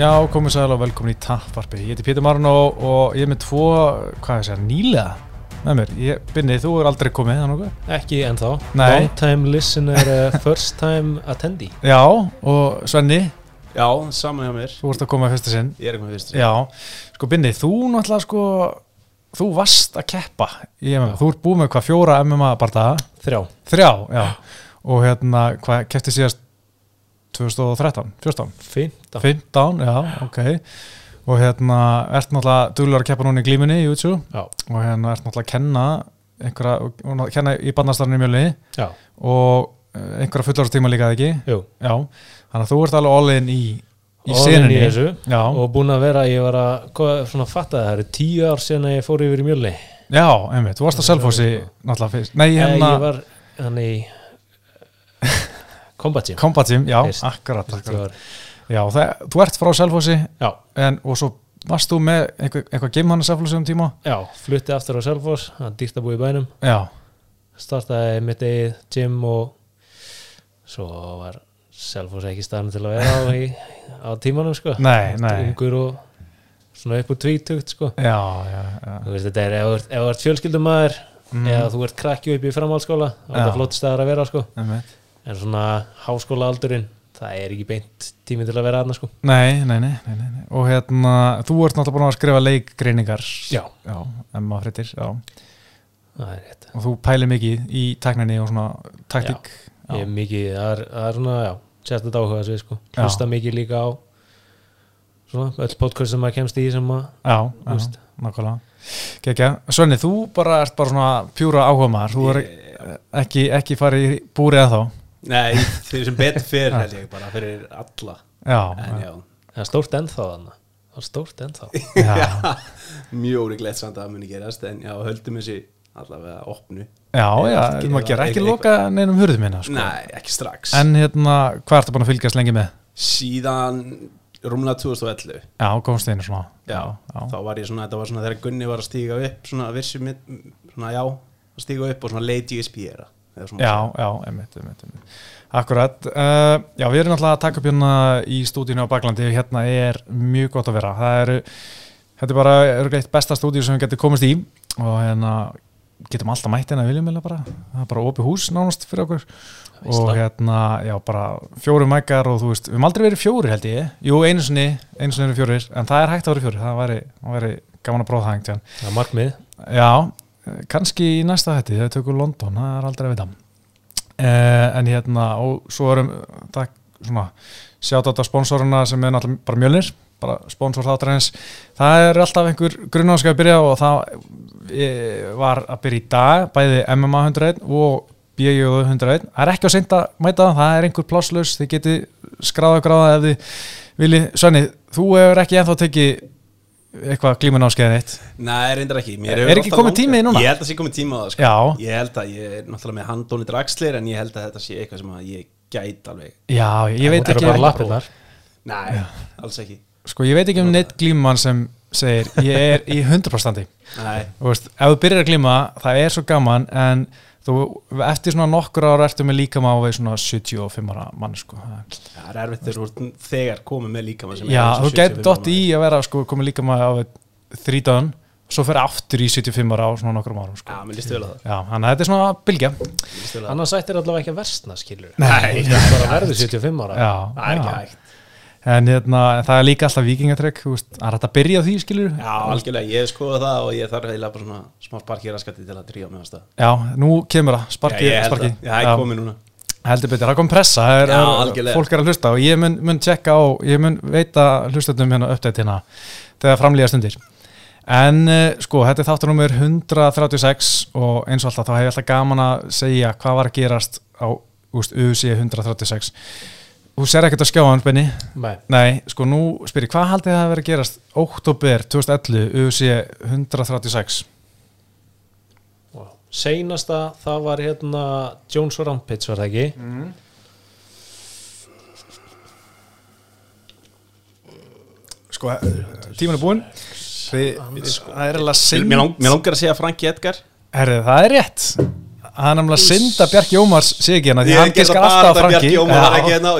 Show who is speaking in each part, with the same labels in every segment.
Speaker 1: Já, komið sæl og velkomin í Tapparpi. Ég heiti Pétur Marno og ég er með tvo, hvað er það, nýlega með mér. Ég, Binni, þú er aldrei komið, þannig að
Speaker 2: Ekki ennþá
Speaker 1: Nei.
Speaker 2: Long time listener, uh, first time attendee
Speaker 1: Já, og Svenni,
Speaker 3: Já, saman hjá mér
Speaker 1: þú ert að koma í fyrsta sinn.
Speaker 3: Ég er eitthvað fyrst
Speaker 1: Já, sko Binni, þú náttúrulega sko, þú varst að keppa í MMA. Þú ert búið með hvað fjóra MMA bardaga?
Speaker 2: Þrjá
Speaker 1: Þrjá, já. Og hérna, hvað keppti síðast 2013, 14?
Speaker 2: 15
Speaker 1: 15, já, ok. Og hérna, ert náttúrulega duglegar að keppa núna í glímunni í.
Speaker 2: Já,
Speaker 1: og hérna ert náttúrulega að kenna einhverja, og kenna í barnastarinu í mjöli og eh, einhverja fullorðstíma líka ekki?
Speaker 2: Jú.
Speaker 1: Já, þannig að þú ert alveg all in í í já,
Speaker 2: Og búin að vera, ég var að svona fatta það, það eru tíu ár síðan að ég fór yfir í mjölni.
Speaker 1: Já, einmitt, þú varst á Selfossi náttúrulega fyrst, nei
Speaker 2: hérna Ég var hann í Combat Gym.
Speaker 1: Combat Gym, já,
Speaker 2: Fyrst.
Speaker 1: akkurat, akkurat. já, það, þú ert frá Selfossi og svo varst þú með einhver, eitthvað að Selfossi um tíma?
Speaker 2: Já, flutti aftur á Selfoss Það er dýrt að búa í bænum.
Speaker 1: Já,
Speaker 2: Startaði mitt eigið gym og svo var Selfoss ekki staðan til að vera á, í, á tímanum sko.
Speaker 1: Nei, nei.
Speaker 2: Ungur og svona upp úr tvítugt sko.
Speaker 1: Já, já, já,
Speaker 2: þú veist þetta er ef þú ert- fjölskyldumæður
Speaker 1: Mm.
Speaker 2: eða þú ert krakki upp í framhaldsskóla þá er þetta flott staðar að vera sko.
Speaker 1: Einmitt
Speaker 2: en svona háskólaaldurinn það er ekki beint tími til að vera aðna sko.
Speaker 1: Nei, nei, nei, nei, nei, og hérna, þú ert náttúrulega búin að skrifa leikgreiningar.
Speaker 2: Já.
Speaker 1: já Emma Frittir, já.
Speaker 2: Það er rétt.
Speaker 1: Og þú pælir mikið í tekninni og svona taktík. Já,
Speaker 2: ég er mikið, það er, það er svona já, sérstætt áhuga svið sko.
Speaker 1: Já.
Speaker 2: hlusta mikið líka á svona öll podcast sem maður kemst í sem maður
Speaker 1: já, já nákvæmlega. Gekja. Svenni, þú bara ert bara svona pjúra áhuga þú er ekki, ekki farið í búrið að þá
Speaker 3: Nei, þeir sem betur fyrir held ég bara fyrir alla.
Speaker 1: Já,
Speaker 3: En já,
Speaker 2: það er stórt ennþá þannig það er stórt ennþá.
Speaker 1: Já,
Speaker 3: mjög ólíklegt samt að það muni gerast En já, höldum þessi allavega opnu.
Speaker 1: Já, já maður ger ekki loka neinum hurðum minna sko.
Speaker 3: Nei, ekki strax.
Speaker 1: En hérna, hvað ertu búin að fylgjast lengi með?
Speaker 3: Síðan rúmlega 2011
Speaker 1: já, komst einu svona.
Speaker 3: Já,
Speaker 1: já,
Speaker 3: þá var ég svona, þetta var svona þegar Gunni var að stíga upp Svona vissi mitt, svona já Að stíga upp og svona GSP era eða svona-
Speaker 1: Já, já, einmitt, einmitt, einmitt. Akkurat, uh, já, við erum alltaf að taka upp hérna í stúdínu á Baklandi, hérna er mjög gott að vera, það eru, þetta er bara, eru greitt besta stúdíu sem við getum komist í og hérna getum alltaf mætt hérna viljum vilja bara, það er bara opið hús nánast fyrir okkur. Og hérna, já, bara fjóri mækar og þú veist, við höfum aldrei verið fjóri held ég, jú, einu sinni, einu sinni eru fjórir, en það er hægt að vera fjóri, það væri, það væri gaman að prófa það hengt,
Speaker 2: það er markmið
Speaker 1: Já, kannski í næsta hætti þegar tökur London, það er aldrei að vita. Eh, en hérna og svo erum það svona sjátt á þetta sponsoruna sem er náttúrulega bara mjölnir, bara sponsor þáttarins. Það er alltaf einhver grunnáskap að byrja og það eh, var að byrja í dag, bæði MMA 101 og BJU 101 það er ekki á seint að mæta það, er einhver plásslaus þið geti skráða gráða ef þið vilji, Svenni, þú hefur ekki ennþá tekið eitthvað glímun áskeiðin eitt
Speaker 3: Nei, reyndar ekki. Mér
Speaker 1: Er
Speaker 3: hefur
Speaker 1: ekki komið
Speaker 3: langað-
Speaker 1: tími núna?
Speaker 3: Ég held að það sé komið tími á það sko.
Speaker 1: Já,
Speaker 3: Ég held að ég er náttúrulega með handóni dragslir En ég held að þetta sé eitthvað sem að ég gæt alveg.
Speaker 1: Já, ég veit
Speaker 2: Það eru bara
Speaker 1: ekki
Speaker 2: lappirnar.
Speaker 3: Nei, alls ekki.
Speaker 1: Sko, ég veit ekki um neitt glímumann sem segir ég er í 100% standi.
Speaker 3: Nei,
Speaker 1: Þú veist, ef þú byrjar að glíma, það er svo gaman en þú, eftir svona nokkur ára ertu með líkama á við svona 75 ára mann, sko.
Speaker 3: Það er erfitt þegar þú ert þegar komið með líkama sem er
Speaker 1: Já, þú
Speaker 3: 75
Speaker 1: getur dott í að vera, sko, komið líkama á við þrítaðan, svo fer aftur í 75 ára á svona nokkur árum, sko.
Speaker 3: Já, mér líst vel á það.
Speaker 1: Já, þannig að þetta er svona bylgja.
Speaker 2: Annars ættir allavega ekki að versna skilur
Speaker 1: Nei,
Speaker 2: það bara verður 75 ára.
Speaker 1: Já,
Speaker 3: Það er ekki
Speaker 1: já.
Speaker 3: hægt
Speaker 1: En hérna, það er líka alltaf veist, það er hægt að byrja á því, skilur
Speaker 3: Já, algjörlega, ég hef skoðað það og ég þarf eiginlega bara svona smá sparki raskati til að drífa með það
Speaker 1: Já, nú kemur það, sparki,
Speaker 3: Já, ég
Speaker 1: sparki
Speaker 3: Já, er komið núna.
Speaker 1: Heldur betur, það kom pressa, er,
Speaker 3: Já,
Speaker 1: er, fólk er að hlusta og ég mun, mun tjekka á, ég mun veita hlustandum hérna uppdætt hérna þegar framlýja stundir. En uh, sko, þetta er þáttur nummer 136 og eins og alltaf þá hef ég alltaf gaman að segja hvað var að gerast á úst, UC 136. Þú ser ekkert að skjá hann, Benni?
Speaker 2: Nei.
Speaker 1: Nei, sko nú spyrir, hvað haldið það að vera að gerast oktober 2011 UC 136?
Speaker 2: Wow. Seinasta það var hérna Jones Rampage var það ekki
Speaker 1: Sko, tíman er búinn. Þið- Það er alveg synd.
Speaker 3: Mér, lang, mér langar að segja Franki Edgar
Speaker 1: Herri, það er rétt Það er náttúrulega synd að Bjarki Ómars sé ekki hérna því hann
Speaker 3: gíska
Speaker 1: alltaf
Speaker 3: að
Speaker 1: Franki
Speaker 3: hérna hérna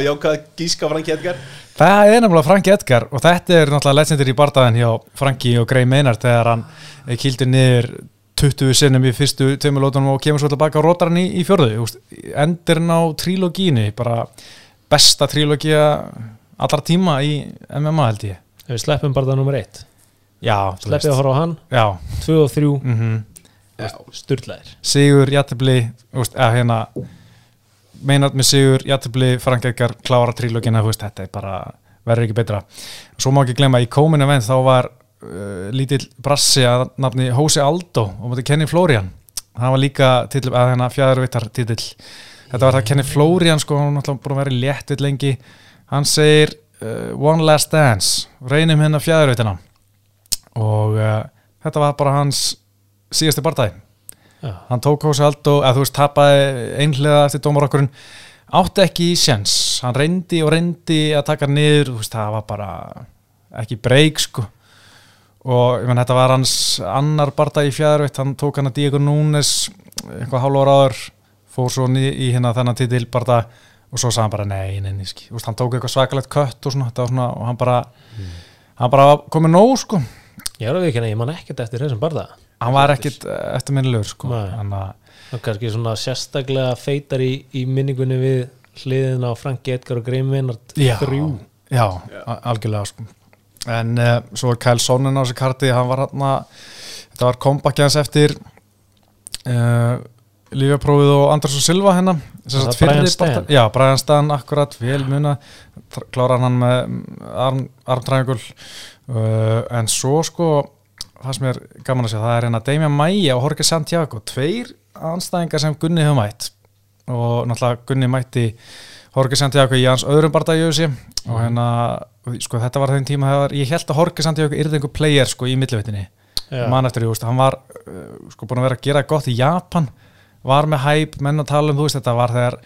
Speaker 1: Það er náttúrulega Franki Edgar og þetta er náttúrulega leitsendir í bardaðin hjá Franki og Grey Maynard þegar hann eh, kýldi niður 20 sinnum í fyrstu tömulótunum og kemur svo tilbaka á rótarni í, í fjörðu Endurinn á trílogínu bara besta trílogíja allra tíma í MMA held ég.
Speaker 2: Við sleppum bardaðin
Speaker 1: nr. 1
Speaker 2: Sleppið að horfa á hann. 2 og
Speaker 1: 3
Speaker 2: styrlaðir
Speaker 1: Sigur, Jættibli hérna, meinat með Sigur, Jættibli Frankegar, klára trílögin þetta er bara, verður ekki betra. Svo má ekki glemma, í kominu venn þá var uh, lítill brassi að nafni Hósi Aldó og mútið Kenny Florian. Það var líka titl, að hérna fjæðurvittar titill þetta var það Kenny Florian sko, hann var náttúrulega búin að vera í léttill lengi. Hann segir uh, One Last Dance, reynum hérna fjæðurvittina og uh, þetta var bara hans síðasti bardagi.
Speaker 2: Já,
Speaker 1: hann tók Hósi Aldo, eða þú veist tapaði einhlega eftir dómarokkurinn. Átti ekki í sjens, hann reyndi og reyndi að taka veist það var bara ekki breyk sko. Og ég menn þetta var hans annar barda í fjæðarveitt, hann tók hann að Diego Núnes eitthvað hálfa ára áður fór svo ný, í hérna þennan titil barda og svo sagði hann bara nei, nei, nei hann tók eitthvað svakalegt kött og svona, þetta var svona og hann bara, hann bara komið nóg sko,
Speaker 2: ég er að ekki, ég man ekkert eftir þessum barða
Speaker 1: hann var ekkit eftirminnilegur sko,
Speaker 2: Nei.
Speaker 1: hann að
Speaker 2: og kannski svona sérstaklega feitar í, í minningunni við hliðin á Franki Edgar og Graham Maynard
Speaker 1: Já, já, algjörlega sko. en uh, svo var Kyle Sonnen á þessu karti hann var hann þetta var comeback hans eftir uh, lífjaprófið og Andersson Silva
Speaker 2: var Brian Stan.
Speaker 1: já, Brian Stan, akkurat, vel muna klárar hann með arm, armtræðingul uh, en svo sko það sem er gaman að sjá, það er hérna Damian Maia og Jorge Santiago, tveir anstæðingar sem Gunni hefur mætt. Og náttúrulega Gunni mætti Jorge Santiago í hans öðrum barndagi og hérna, sko þetta var þeim tíma þegar ég held að Jorge Santiago yrði einhver player sko í millivettinni
Speaker 2: Já.
Speaker 1: mann eftir, veist, hann var uh, sko búin að vera að gera gott í Japan var með hæp, menn að tala um, þú veist, þetta var þegar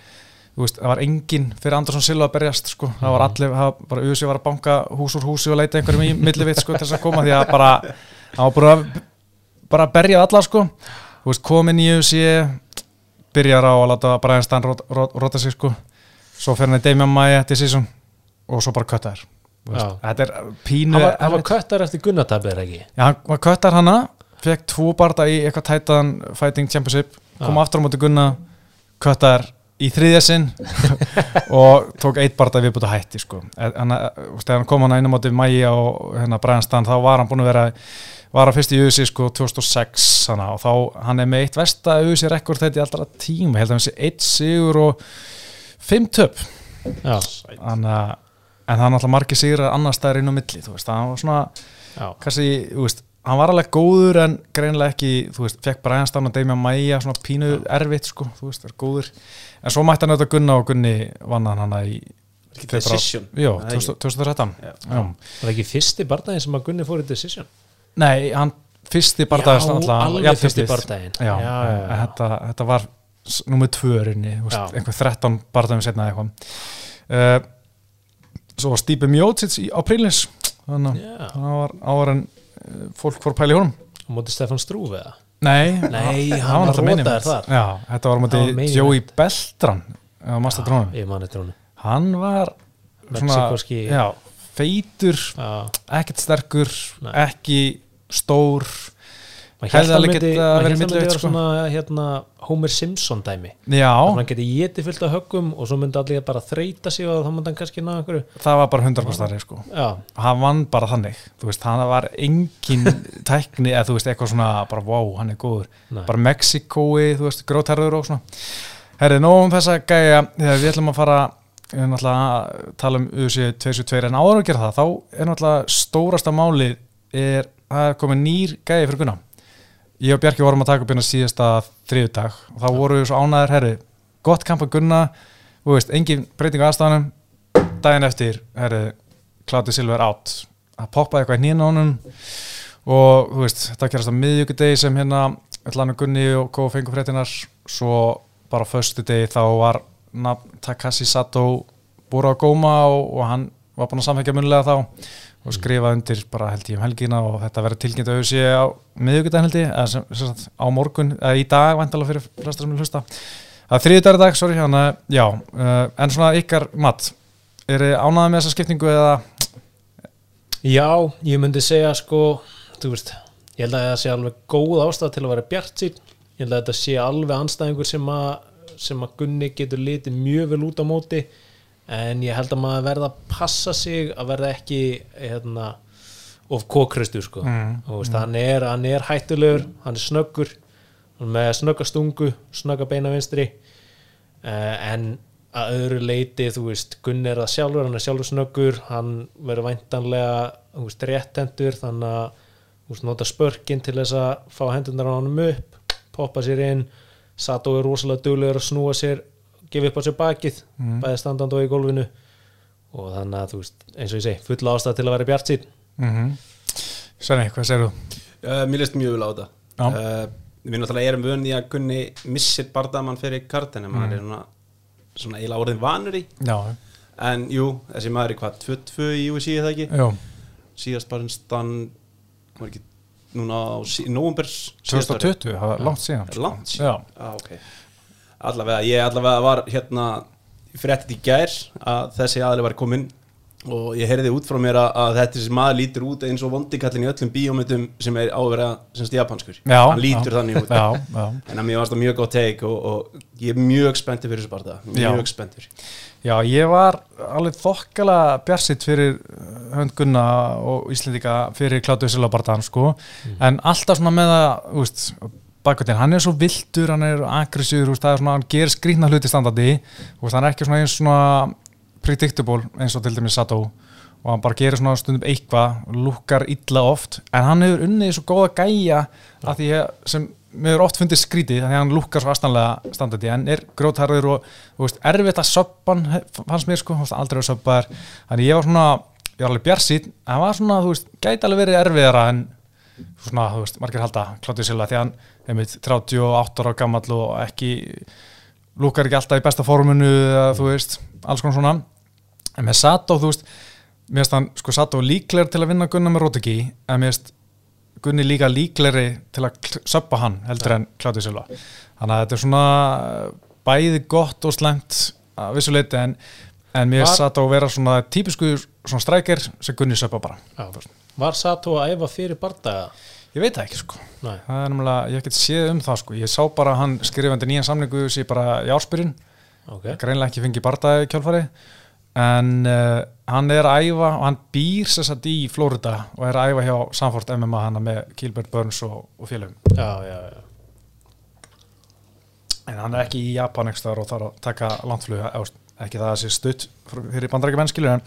Speaker 1: veist, það var enginn fyrir Andersson Silva að berjast, sko, það var allir það var bara USA var að banka hús úr húsi og leita einhverjum í millivitt, sko, til þess að koma því að bara, hann var bara bara að berja alla, sko. Veist, komin í USA byrjar á að láta Brian Stan rota, rota, rota sig, sko. Svo fer hann í Damian Maia til sísum og svo bara kötta þær Þú veist,
Speaker 2: Já.
Speaker 1: þetta er pínu
Speaker 2: hann var, hann var köttar eftir Gunnatabir ekki?
Speaker 1: Já, hann var köttar hana fekk tvo barda í eitthvað tætaðan Fighting Championship, kom
Speaker 2: Já.
Speaker 1: aftur á móti Gunna köttar í þriðja sinn og tók eitt barda viðbútt að hætti sko. en þegar hann kom hann inn á móti Mæja og hérna Brian Stan, þá var hann búin að vera var að fyrst í USA sko 2006 hana, og þá hann er með eitt vesta USA rekord þetta í allra tíma, held að hann sé eitt sigur og fimm töp. Þannig að en það er náttúrulega margir sigrar annar staðar inn á milli, þú veist, það var svona kannski, þú veist, hann var alveg góður en greinilega ekki, þú veist, fekk Brian Stann og Damian Maia svona pínu erfitt sko, þú veist, er góður, en svo mætti hann auðvitað Gunna og Gunni vann hann hann í
Speaker 3: Decision.
Speaker 1: Jó,
Speaker 3: Það er ekki.
Speaker 1: 2013
Speaker 3: Já.
Speaker 1: Já.
Speaker 2: var ekki fyrsti bardaginn sem að Gunni fór í decision
Speaker 1: Nei, hann fyrsti barndagast
Speaker 2: Já, alveg fyrsti bardaginn.
Speaker 1: Já,
Speaker 2: Já, já, já.
Speaker 1: en Þetta, þetta var s- númer tvö rinni,
Speaker 2: Já.
Speaker 1: einhver 13 bardagum setna eitthvað uh, Svo var Stípi Mjótsits á Prílins þannig að það var áður en uh, fólk fór honum.
Speaker 2: Á móti Stefan Strúf eða?
Speaker 1: Nei,
Speaker 2: Nei,
Speaker 1: það
Speaker 2: hann var
Speaker 1: event.
Speaker 2: þar.
Speaker 1: Já, þetta var á móti Joey Beltran á Master Drónum
Speaker 2: ég mani trónu
Speaker 1: Hann var
Speaker 2: Mexikoski
Speaker 1: já, feitur
Speaker 2: já,
Speaker 1: ekkert sterkur,
Speaker 2: Nei.
Speaker 1: ekki stór Hefði
Speaker 2: að
Speaker 1: alveg
Speaker 2: hélt að vera
Speaker 1: sko.
Speaker 2: svona hérna Homer Simpson dæmi. Þannig að hann geti getið fullt af höggum og svo myndi allir bara þreita sig og þá myndi hann kannski ná einhverju.
Speaker 1: Það var bara 100% starri sko. hann vann bara þannig. Veist, hann var engin tækni eða þú veist, eitthvað svona, bara wow, hann er góður.
Speaker 2: Nei.
Speaker 1: bara Mexikói, þú veist, grótarður og svona. Herri, nóg um þessa gæja. Við ætlum að fara við erum náttúrulega að tala um USA 272 en áður að gera það, þá er náttúrulega stórasta málið er það er komið nýr gæji fyrir Gunna ég og Bjarki vorum að taka upp hérna síðasta þriðudag og þá voru við svo ánæður herri, gott kamp að Gunna. Þú veist, engin breyting á aðstæðanum daginn eftir, herri Claudio Silva er átt að poppa eitthvað í nýjan honum. Og þú veist, þetta gerast á miðjögudegi sem hérna Lanu Gunni og Kó fengur fréttinar svo bara á föstu degi þá var nafn Takashi Sato búið á góma og, og hann var búin að samfækja munlega þá og skrifa undir bara held ég um helgina og þetta verður tilkynnt að auðvitað á miðjögudaginn held ég eða sem, sem sagt, á morgun, eða í dag væntalega fyrir flesta sem vil hlusta. Það er þriðdagur dag, sorry, hann já, uh, en svona ykkar mat er þið ánæðað með þessa skiptingu eða?
Speaker 2: Já, ég myndi segja sko, þú veist, ég held að það sé alveg góð ástæð til að vera bjart sín. Ég held að þetta sé alveg anstæðingur sem að, sem að Gunni getur litið mjög vel út á móti en ég held að maður verða að passa sig að verða ekki hérna, of kókristu sko.
Speaker 1: Mm,
Speaker 2: veist, hann, er, hann er hættulegur hann er snöggur hann með snögga stungu, snögga beina vinstri. Uh, en að öðru leiti, þú veist, Gunni er það sjálfur hann er sjálfur snöggur, hann verður væntanlega, þú veist, réttendur þannig að, þú veist, nota spörkin til þess að fá hendunar á hann upp poppa sér inn Sato er rosalega duglegur að snúa sér gefa upp á sér bakið,
Speaker 1: Mm.
Speaker 2: bæði standand og í gólfinu. Og þannig að, þú veist, eins og ég segi fulla ástæð til að vera bjart sín
Speaker 1: mm Svenni, hvað segir þú?
Speaker 3: Uh, mér leist mjög vel á þetta. Uh, Við náttúrulega erum vöndi að Gunni missir bardamann fyrir kartin en
Speaker 1: Mm.
Speaker 3: maður er svona, svona eiginlega orðin vanur í.
Speaker 1: Já,
Speaker 3: en jú, þessi maður er hvað 2-2 í UFC eða ekki?
Speaker 1: Já,
Speaker 3: síðast bara stann var ekki núna á sí, nóvumbers
Speaker 1: 2020, það var langt síðan sko.
Speaker 3: langt síðan?
Speaker 1: Já,
Speaker 3: ah, okay. Allavega, ég allavega var hérna fréttið í gær að þessi aðli var kominn og ég heyrði út frá mér að, að þetta sem maður lítur út eins og vondikallin í öllum bíómyndum sem er á að vera semst japanskur.
Speaker 1: Já,
Speaker 3: hann lítur
Speaker 1: já.
Speaker 3: þannig út.
Speaker 1: Já, já.
Speaker 3: En að mér varst það mjög góð teik og, og ég er mjög spenntur fyrir þessu barða mjög spenntur.
Speaker 1: Já, ég var alveg þokkala bjarsitt fyrir uh, hönd Gunna og Íslendika fyrir Klátu Silabardan sko, en alltaf svona með að, veist, bakvöldin, hann er svo vildur, hann er aggressíður, hann gerir skrýtna hluti standandi, veist, hann er ekki svona eins svona predictable eins og til dæmis Sato og hann bara gerir svona stundum eitthvað, lukkar illa oft, en hann hefur unnið svo góða gæja að því sem mér hefur oft fundið skrítið því að hann lukkar svo astanlega standandi en er grótharður og þú veist, erfitt að söppan fannst mér sko, aldrei að söppa þær þannig ég var svona, ég var alveg bjarsýn en hann var svona, þú veist, gæti alveg verið erfiðara en svona, þú veist, margir halda Klátið Silla því að hann, einmitt, 38 ára gammal og ekki lukkar ekki alltaf í besta formunu eða, þú veist, alls konar svona. En með Sato, þú veist mér finnst hann, sko, Sato líklegur til að vinna Gunnar með Rótiki, en mér finnst Gunni líka líklegri til að söppa hann heldur en Klátið Silva. Þannig að þetta er svona bæði gott og slemt að vissuleiti en, en mér finnst Sato vera svona típisku svona strækir sem Gunni söppa bara.
Speaker 2: Já. Var Sato að æfa fyrir bardaga?
Speaker 1: Ég veit það ekki sko.
Speaker 2: Nei,
Speaker 1: það er náttúrulega, ég hef ekki séð um það sko. Ég sá bara hann skrifandi nýjan samningu sér bara í ársbyrjun
Speaker 2: ok.
Speaker 1: Greinlega ekki fengið bardaði kjálfari en uh, hann er að æfa og hann býr sér satt í Florida og er að æfa hjá Sanford MMA hann með Gilbert Burns og, og félögum.
Speaker 2: Já, já, já.
Speaker 1: En hann er ekki í Japan ekki staðar og þarf að taka landflug eða, ekki það að sé stutt fyrir bandarækja mennskilur en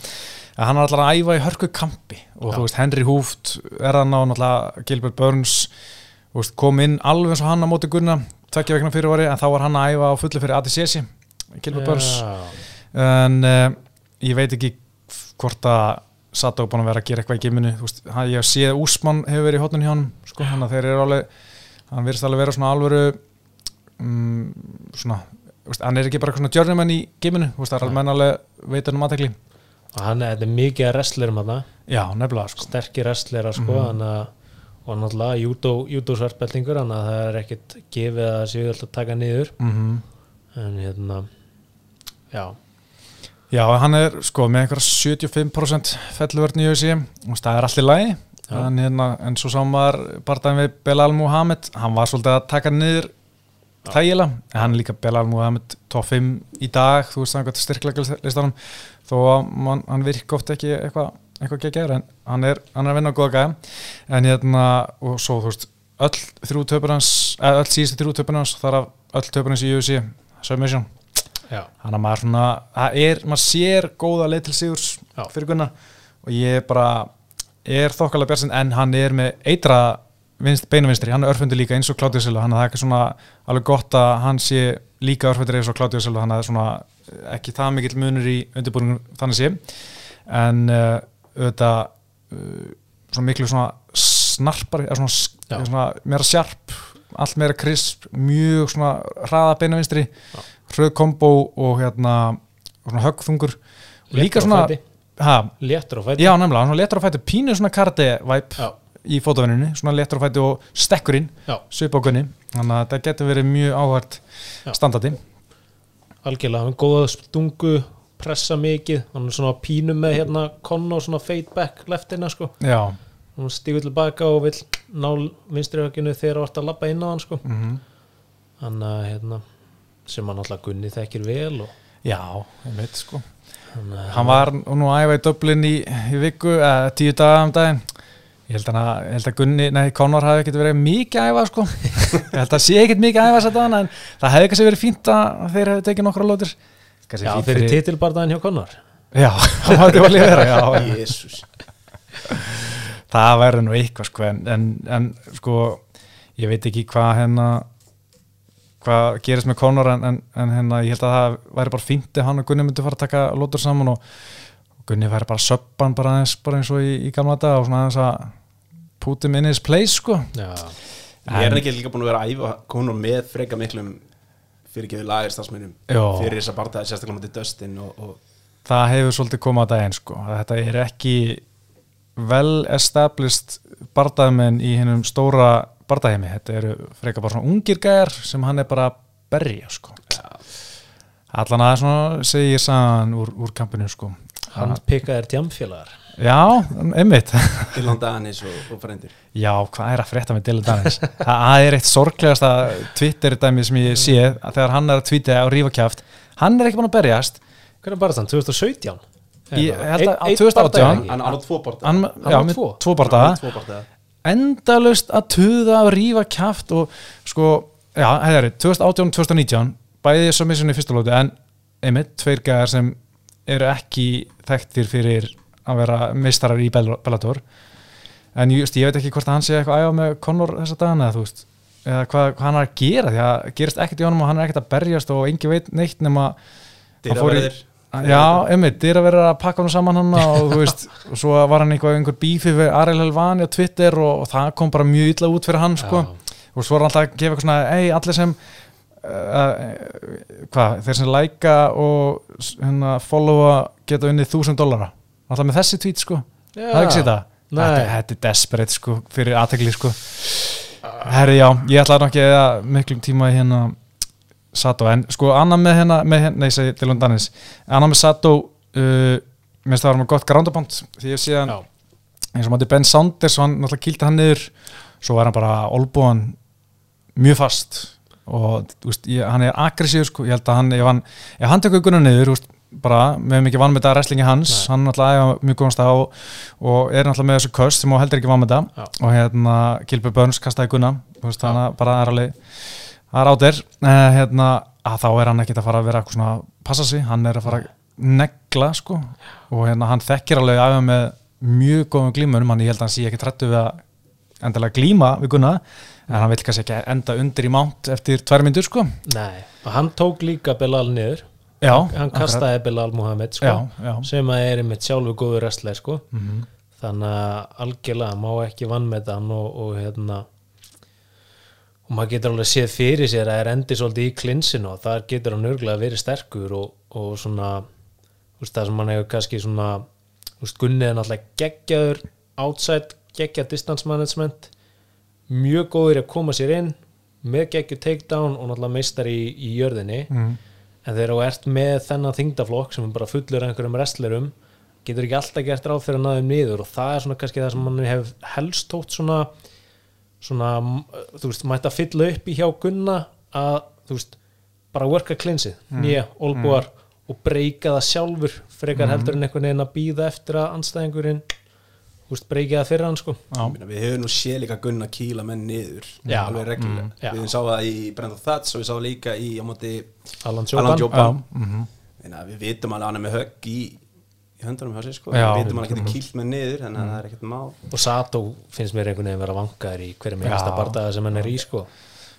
Speaker 1: hann er alltaf að æfa í hörku kampi. Og
Speaker 2: Já.
Speaker 1: þú veist Henry Hooft er hann á náttúrulega Gilbert Burns veist, kom inn alveg eins og hann á móti Gunna tvekja vegna fyrirvari en þá var hann að æfa á fullu fyrir ADCC Gilbert Burns.
Speaker 2: Já,
Speaker 1: en uh, ég veit ekki hvort að Sato er búin að vera að gera eitthvað í geiminu þú veist, hann, ég sé að Úsmann hefur verið í hotnun hjá hann sko, hann að þeir eru alveg hann virðist alveg vera svona alvöru um, svona hann er ekki bara svona journeyman í veist, það er alveg menn alveg veitur um aðtekli
Speaker 2: og hann er, er mikið að wrestlerum hann
Speaker 1: já, nefnilega sko.
Speaker 2: Sterkir wrestlera sko
Speaker 1: Mhm.
Speaker 2: hann að og náttúrulega judo, judo svartbeltingur þannig að það er ekkit gefið að séu alltaf taka niður.
Speaker 1: Mm
Speaker 2: en hérna já,
Speaker 1: já, hann er sko með einhverja 75% felluvörn í USA og það er allir lagi.
Speaker 2: Já.
Speaker 1: en, hérna, en svo sá maður barndaginn við Belal Muhammed hann var svolítið að taka niður þægilega, en hann er líka Belal Muhammed top 5 í dag, þú veist það styrklega listanum, þó að man, hann virka oft ekki eitthvað eitthvað geggjær, en hann er, hann er að vinna á góða gæja, en hérna og svo þú veist, öll þrjú töpur hans eða öll síðustu þrjú töpur hans þar af öll töpur hans í UFC, submission. Hann að maður svona, það er, maður sér góða leið til sigurs
Speaker 2: Já.
Speaker 1: fyrir Gunnar. Og ég bara er þokkalega björnsinn en hann er með eitra vinst, beinavinstri, hann er örfundur líka eins og Klátið Silva, hann er ekki svona alveg gott að hann sé líka örfundur eins og Klátið Silva, hann er svona ekki það mikill munur í undirbúringum þannig sé. En uh, auðvitað uh, svona miklu svona snarpari, eða svona, svona meira sjarp, allt meira krisp mjög svona hraða beinavinstri hröð kombo og hérna og svona höggþungur. Og líka
Speaker 2: Léttur á
Speaker 1: svona
Speaker 2: fæti. léttur á fæti.
Speaker 1: Já nefnilega, hann letur að fæta pínu svona karate-væp
Speaker 2: já,
Speaker 1: í fótavinninu, svona letur að fæta og stekkurinn
Speaker 2: já,
Speaker 1: svipákunni, þannig að þetta getur verið mjög áhært
Speaker 2: Já.
Speaker 1: standandi
Speaker 2: algjörlega hann er góða stungu pressa mikið hann er svona pínu með hérna Conor svona fade back leftina sko.
Speaker 1: Já,
Speaker 2: hann stígur tilbaka og vill ná vinstri högginu þegar hann vart að labba inn á hann sko.
Speaker 1: Mhm.
Speaker 2: Hann að hérna sem hann alltaf Gunni þekkir vel og
Speaker 1: Já, ég veit sko.
Speaker 2: Hann, að-
Speaker 1: Hann var nú að æfa í Dublin í, í viku, eða tíu daga um daginn Ég held, hann að, ég held að Gunni, nei, Conor hafi ekkert verið mikið að æfa sko. Ég held að sé ekkert mikið að æfa þess að dana en það hefði kannski verið fínt að þeir hefði tekið nokkra lótir Kannski
Speaker 2: Já,
Speaker 1: fínt
Speaker 2: fyrir titilbardaðin hjá Conor.
Speaker 1: Já, það mátti vel vera, já, já.
Speaker 3: Jésús
Speaker 1: það verður nú eitthvað sko en, en, en sko ég veit ekki hvað hérna hvað gerist með Conor en, en, en hérna ég held að það væri bara fínt ef hann og Gunni myndi fara að taka lótur saman og Gunni væri bara söppan bara eins, bara eins og í, í gamla dag og svona eins að put him in his place sko.
Speaker 2: Já,
Speaker 3: Ég er ekki líka búin að vera að æfa konur með freka miklum fyrirgeðu lagarstafsmennum
Speaker 1: Já.
Speaker 3: fyrir þess að bartaði sérstaklega mútið Dustin og, og
Speaker 1: það hefur svolítið komað að daginn sko. Þetta er ekki well established bardaðmenn í hennum stóra bardaheimi þetta eru frekar bara svona ungir gæjar sem hann er bara að berja sko. Allan að svona segir sagan úr, úr kampinu sko
Speaker 2: hann pikkaðir tjamfélagar
Speaker 1: já, einmitt.
Speaker 3: Dylan Danis og, og frendir
Speaker 1: já, hvað er að frétta með Dylan Daniels það það er eitt sorglegasta Twitter dæmi sem ég sé þegar hann er að tweeta og rífa kjáft hann er ekki búin að berjast.
Speaker 2: Hvernig barðast hann? 2017?
Speaker 1: Ég held að
Speaker 2: Einn- einn
Speaker 1: 2018
Speaker 2: bardaga ekki?
Speaker 3: Hann á tvo
Speaker 1: Hann já,
Speaker 2: á
Speaker 1: með
Speaker 2: tvo?
Speaker 3: bartaði
Speaker 1: endalust að tuða og rífa kjaft og sko, já, hefðari 2018-2019, bæði submission í fyrsta lóti en einmitt, tveir gæðar sem eru ekki þekktir fyrir að vera meistarar í Bell- Bellator. En just, ég veit ekki hvort að hann sé eitthvað æfa með Conor þessa dagana veist eða hvað, hvað hann er að gera því að gerist ekkert í honum og hann er ekkert að berjast og engi veit neitt nema
Speaker 3: Dyraverðir
Speaker 1: Já, einmitt, dyr að vera að pakka hann saman hann og þú veist, og svo var hann einhver, einhver bífi við Ariel Helvani á Twitter og, og það kom bara mjög illa út fyrir hann sko. og svo var hann alltaf að gefa eitthvað svona ei, allir sem uh, hvað, þeir sem læka og hérna, followa geta unnið þúsund dollara. Alltaf með þessi tweet sko,
Speaker 2: Já.
Speaker 1: það er ekki þetta, þetta er desperate sko, fyrir aðtegli sko. Herri já, ég ætlaði nú ekki að miklum tíma hérna Sato, en sko annað með hérna, með hérna nei, segi Dylan Danis, annað með Sato uh, minnst það var með gott groundaband því ég sé
Speaker 2: Já.
Speaker 1: eins og mátti Ben Saunders hann náttúrulega kýldi hann niður svo var hann bara olbúan mjög fast. Og veist, ég, hann er aggressív sko, ég held að hann, ef hann, ef hann tekur gunna niður, þú bara, með mikið vann með þetta wrestlingi hans,
Speaker 2: Nei.
Speaker 1: hann náttúrulega æfa mjög góðan stað og, og er náttúrulega með þessu köst sem á heldur ekki vann með þetta
Speaker 2: Já.
Speaker 1: og hérna, Kilby Burns kastaði gunna, veist, hann bara er alveg það er átir uh, hérna, að þá er hann ekkert að fara að vera eitthvað svona passa sig, hann er að fara að negla sko. Og hérna hann þekkir alveg að með mjög góðum glímunum hann ég held að hann sé ekki trættu við að endilega glíma við Gunna en hann vil kannski ekki enda undir í mánt eftir tvær myndur sko.
Speaker 2: Nei, og hann tók líka Belal niður
Speaker 1: já,
Speaker 2: hann kastaði Belal Muhammed sko,
Speaker 1: já,
Speaker 2: sem að er einmitt sjálfu góður wrestler sko.
Speaker 1: Mhm.
Speaker 2: þannig að algjörlega má ekki vann með hann og, og hérna og maður getur alveg séð fyrir sér að það er endi svolítið í klinsinu og þar getur hann örgulega verið sterkur og, og svona veist, það sem hann hefur kannski svona þú veist, Gunni er náttúrulega geggjaður outside, geggjað distance management mjög góður að koma sér inn með geggjur takedown og náttúrulega meistar í, í jörðinni
Speaker 1: mm.
Speaker 2: En þegar þú ert með þennan þingdaflokk sem er bara fullur af einhverjum wrestlerum getur ekki alltaf gert ráð fyrir að náðum niður og það er svona kannski það sem mann hef helst tótt svona svona, þú veist, mætti að fylla upp í hjá Gunna að, þú veist, bara worka klinsið, mm. nýja, olbúar og breyka það sjálfur frekar heldur en einhvern veginn að býða eftir að anstæðingurinn, þú veist, breyka það fyrir hann sko.
Speaker 1: já,
Speaker 3: Meina, Við höfum nú séð líka Gunna kýla menn niður
Speaker 2: Já.
Speaker 3: alveg reglulega
Speaker 2: já.
Speaker 3: Við sáum það í Brenda Thats og við sáum líka í á móti
Speaker 2: Alan Joban
Speaker 1: mhm.
Speaker 3: Meina, Við vitum alveg að hann er með högg í, í höndunum hjá sér sko.
Speaker 1: Já.
Speaker 3: Við vitum að hann getur kýlt menn niður þannig að það er ekkert mál
Speaker 2: og Sato finnst mér einhvern veginn vera vangaður í hverjum
Speaker 1: Já.
Speaker 2: einasta bardaga sem hann er í sko.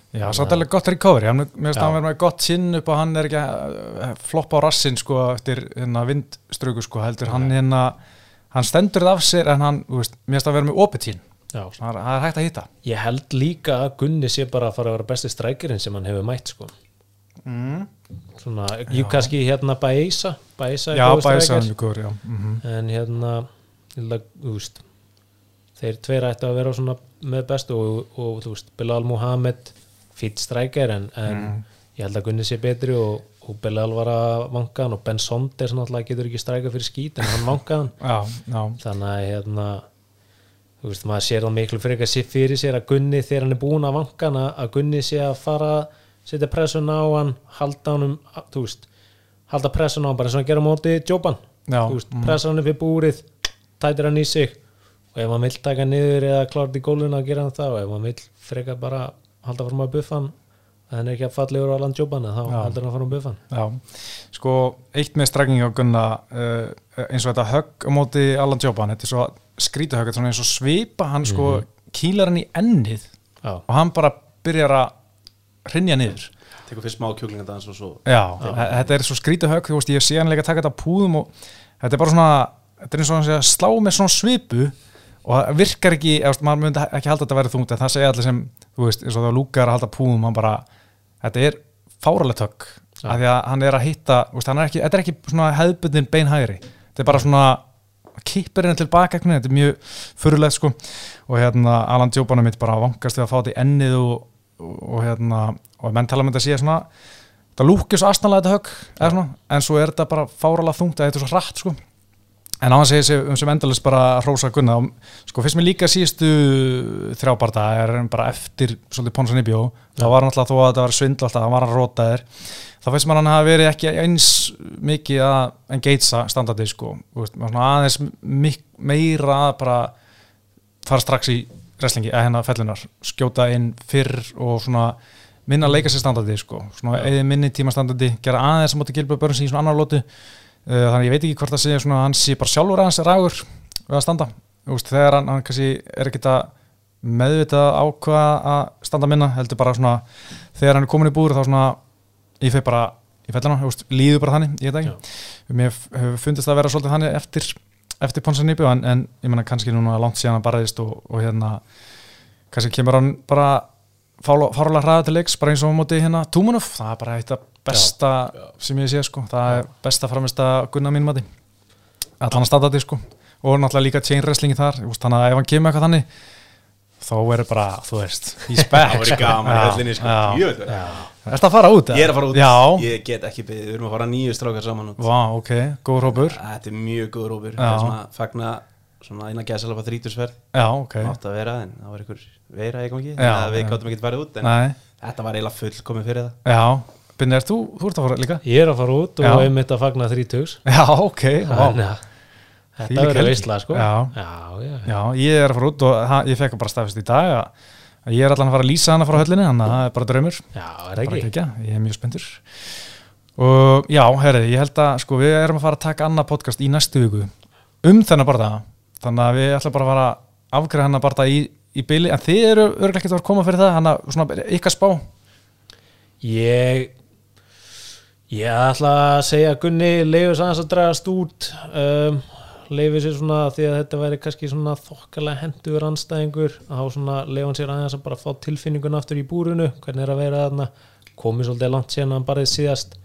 Speaker 1: já, satt alveg gott recovery hann, mér finnst
Speaker 2: Já.
Speaker 1: hann verið með gott sinn upp og hann er ekki að uh, floppa á rassin sko eftir hérna vindströku sko heldur hann hérna hann stendur það af sér en hann, þú veist, mér finnst hann verið með
Speaker 2: Já.
Speaker 1: það er, er hægt að hitta
Speaker 2: Ég held líka að Gunni sé bara að fara að vera besti strækirinn sem hann hefur mætt sko.
Speaker 1: mm.
Speaker 2: Svona, jú kannski hérna er
Speaker 1: bæsa
Speaker 2: striker.
Speaker 1: hann ykkur, já mm
Speaker 2: en hérna ég að, þú veist þeir tveir ættu að vera svona með bestu og, og þú veist, Bilal Muhammed fýtt strækir en, en
Speaker 1: Mm.
Speaker 2: ég held að Gunni sé betri og, Húbelal var að vangaðan og Ben Sonder náttúrulega getur ekki stræka fyrir skít en hann
Speaker 1: já,
Speaker 2: þannig að hérna þú veist, maður sér það miklu fyrir ekki að fyrir sér að Gunni þegar hann er búin að vanga hann að Gunni sé að fara setja pressun á hann, halda hann um þú veist, halda pressun á hann bara og hann gera á móti Jóban
Speaker 1: Já,
Speaker 2: þú veist,
Speaker 1: mm.
Speaker 2: pressa hann upp í búrið tætir hann í sig. Og ef hann vill taka niður eða klárt í gólfinu að gera hann það og ef hann vill freka bara halda fram að buffa hann að hann er ekki að fallegur á land Jóban þá
Speaker 1: Já.
Speaker 2: haldur hann að fara um buffa hann
Speaker 1: já. Sko, eitt með strækingi á Gunna uh, eins og þetta högg á móti Alan Joban, þetta er svo skrítahögg þetta er svona eins og svipa, hann sko kýlar hann í ennið
Speaker 2: já,
Speaker 1: og hann bara byrjar að hrinja niður.
Speaker 3: Tekur fyrst smá kjúklingandans og svo
Speaker 1: Já, þe- þetta er svo skrítið högg, þú veist, ég sé hann leika að taka þetta púðum og þetta er bara svona, þetta er eins og hann sé að slá með svona svipu og það virkar ekki, eða, maður myndi ekki halda að þetta væri þungt en það segja allir sem, þú veist, eins og það lúkar að halda púðum, hann bara, þetta er fáralegt högg,
Speaker 2: Já.
Speaker 1: af því að hann er að hitta, veist, er ekki, þetta er ekki svona hefðbundin beinhægri, þetta er bara svona kippir henni tilbaka, þetta er mjög furulegt, sko, og hérna Alan Djóbana mitt bara vangast við að fá þetta í ennið og, og, hérna, og menn tala um þetta að sé svona það lúkir svo astanlega þetta högg eða svona, en svo er þetta bara fáralega þungt þetta er svo hratt sko en á hann segir um sem endalist bara hrósa gunna og sko fyrst mér líka síðustu þrjábarta er bara eftir svolítið Ponsan í bjó þá var hann alltaf þó að þetta var svindl alltaf það var hann rótaðir þá finnst mér hann hafa verið ekki eins mikið að engagea standardi sko. Maður aðeins mik meira að bara fara strax í wrestlingi eða hérna fellunar skjóta inn fyrr og svona minna að leika sér standardi sko, svona eða minni tíma standardi gera aðeins að móti Gilbjörn Börns í svona annar lótu þannig að ég veit ekki hvort það sé svona hann sé bara sjálfur aðeins rægur við að standa, veist, þegar hann, hann kannski er ekkit að meðvita ákvað að standa minna heldur bara svona, þegar hann er komin í búður þá svona, ég feg bara í veist, líður bara þannig, ég ekki. Hefur fundist að vera svolítið þannig eftir, eftir Ponsanýbjó en, en ég menna kannski núna langt síðan að barðist og, og hérna kannski kemur hann bara fárlega hraða til leiks, bara eins og á móti hérna Túmunov, það er bara eitt af besta sem ég sé sko, það er besta framist að gunna mínum að því að standa því sko. Og náttúrulega líka chain wrestlingi þar, ég veist, þannig að ef hann kemur eitthvað þannig þá er bara, þú veist, he's back
Speaker 3: Það verður gaman í
Speaker 1: Já,
Speaker 3: höllinni sko.
Speaker 1: já.
Speaker 3: Jöfull.
Speaker 1: Ertu að fara út?
Speaker 3: Ég er að fara út.
Speaker 1: Já,
Speaker 3: Ég get ekki beðið, við erum að fara nýju strákar saman út.
Speaker 1: Vá, ok, góð rópur
Speaker 3: Þetta er mjög góð rópur
Speaker 1: Já.
Speaker 3: Það er svona fagna Svona eina gæsala på þrítursverð
Speaker 1: Já, ok,
Speaker 3: Átt að vera en það var einhver veira í gangi.
Speaker 1: Já,
Speaker 3: Þannig að Við
Speaker 1: já.
Speaker 3: gáttum ekki farið út En
Speaker 1: nei,
Speaker 3: þetta var eiginlega full komið fyrir það.
Speaker 1: Já Binni, er þú, þú ert að fara líka?
Speaker 2: ég er að fara út og
Speaker 1: Já.
Speaker 2: einmitt að fagna þrítugs.
Speaker 1: Já, ok,
Speaker 2: þetta verður veistla sko.
Speaker 1: Já.
Speaker 2: já, já,
Speaker 1: Já, ég er að fara út og ég fekk bara staðfist í dag að, ég er allan að fara að lýsa hana frá höllinni þannig að það er bara draumur.
Speaker 2: Já, er það
Speaker 1: bara
Speaker 2: ekki?
Speaker 1: ekki, ég er mjög spenntur. Og já, herri, ég held að sko, við erum að fara að taka annað podcast í næstu viku um þennan barða þannig að við ætlum bara að fara að afgreða hennar barða í, í byli, en þið eru ekki að koma fyrir það, hann að ykkar spá.
Speaker 2: Ég ég ætla að segja að Gunni sér aðeins að dragast út um, leifur sér svona því að þetta væri kannski svona þokkalega hendur anstæðingur að þá svona leifur hann sér aðeins að bara fá tilfinningun aftur í búrunu, hvernig er að vera þarna komið svolítið langt síðan að hann barðið síðast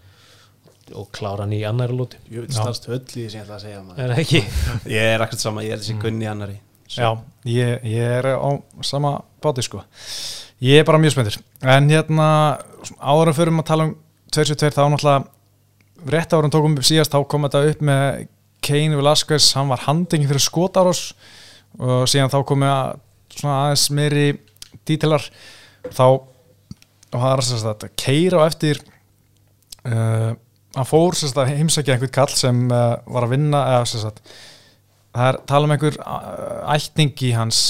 Speaker 2: og klára hann í annari lúti
Speaker 3: Ég veit stannst höll í því sem ég ætla að segja maður.
Speaker 2: er það ekki?
Speaker 3: Ég er akkurat sama, ég held þessi gunni annari
Speaker 1: Já, ég, ég er á sama báti sko. Ég er bara mjög spenntur. En hérna, áður en förum að tala um 272 þá náttúrulega rétt áður en tókum upp síðast þá kom þetta upp með Kane Velasquez, hann var handingin fyrir skotárós og síðan þá komið að svona aðeins meiri dítilar þá og það er að keira á eftir uh, hann fór að heimsækja einhvern kall sem uh, var að vinna eða að það er tala um einhver uh, ætningi hans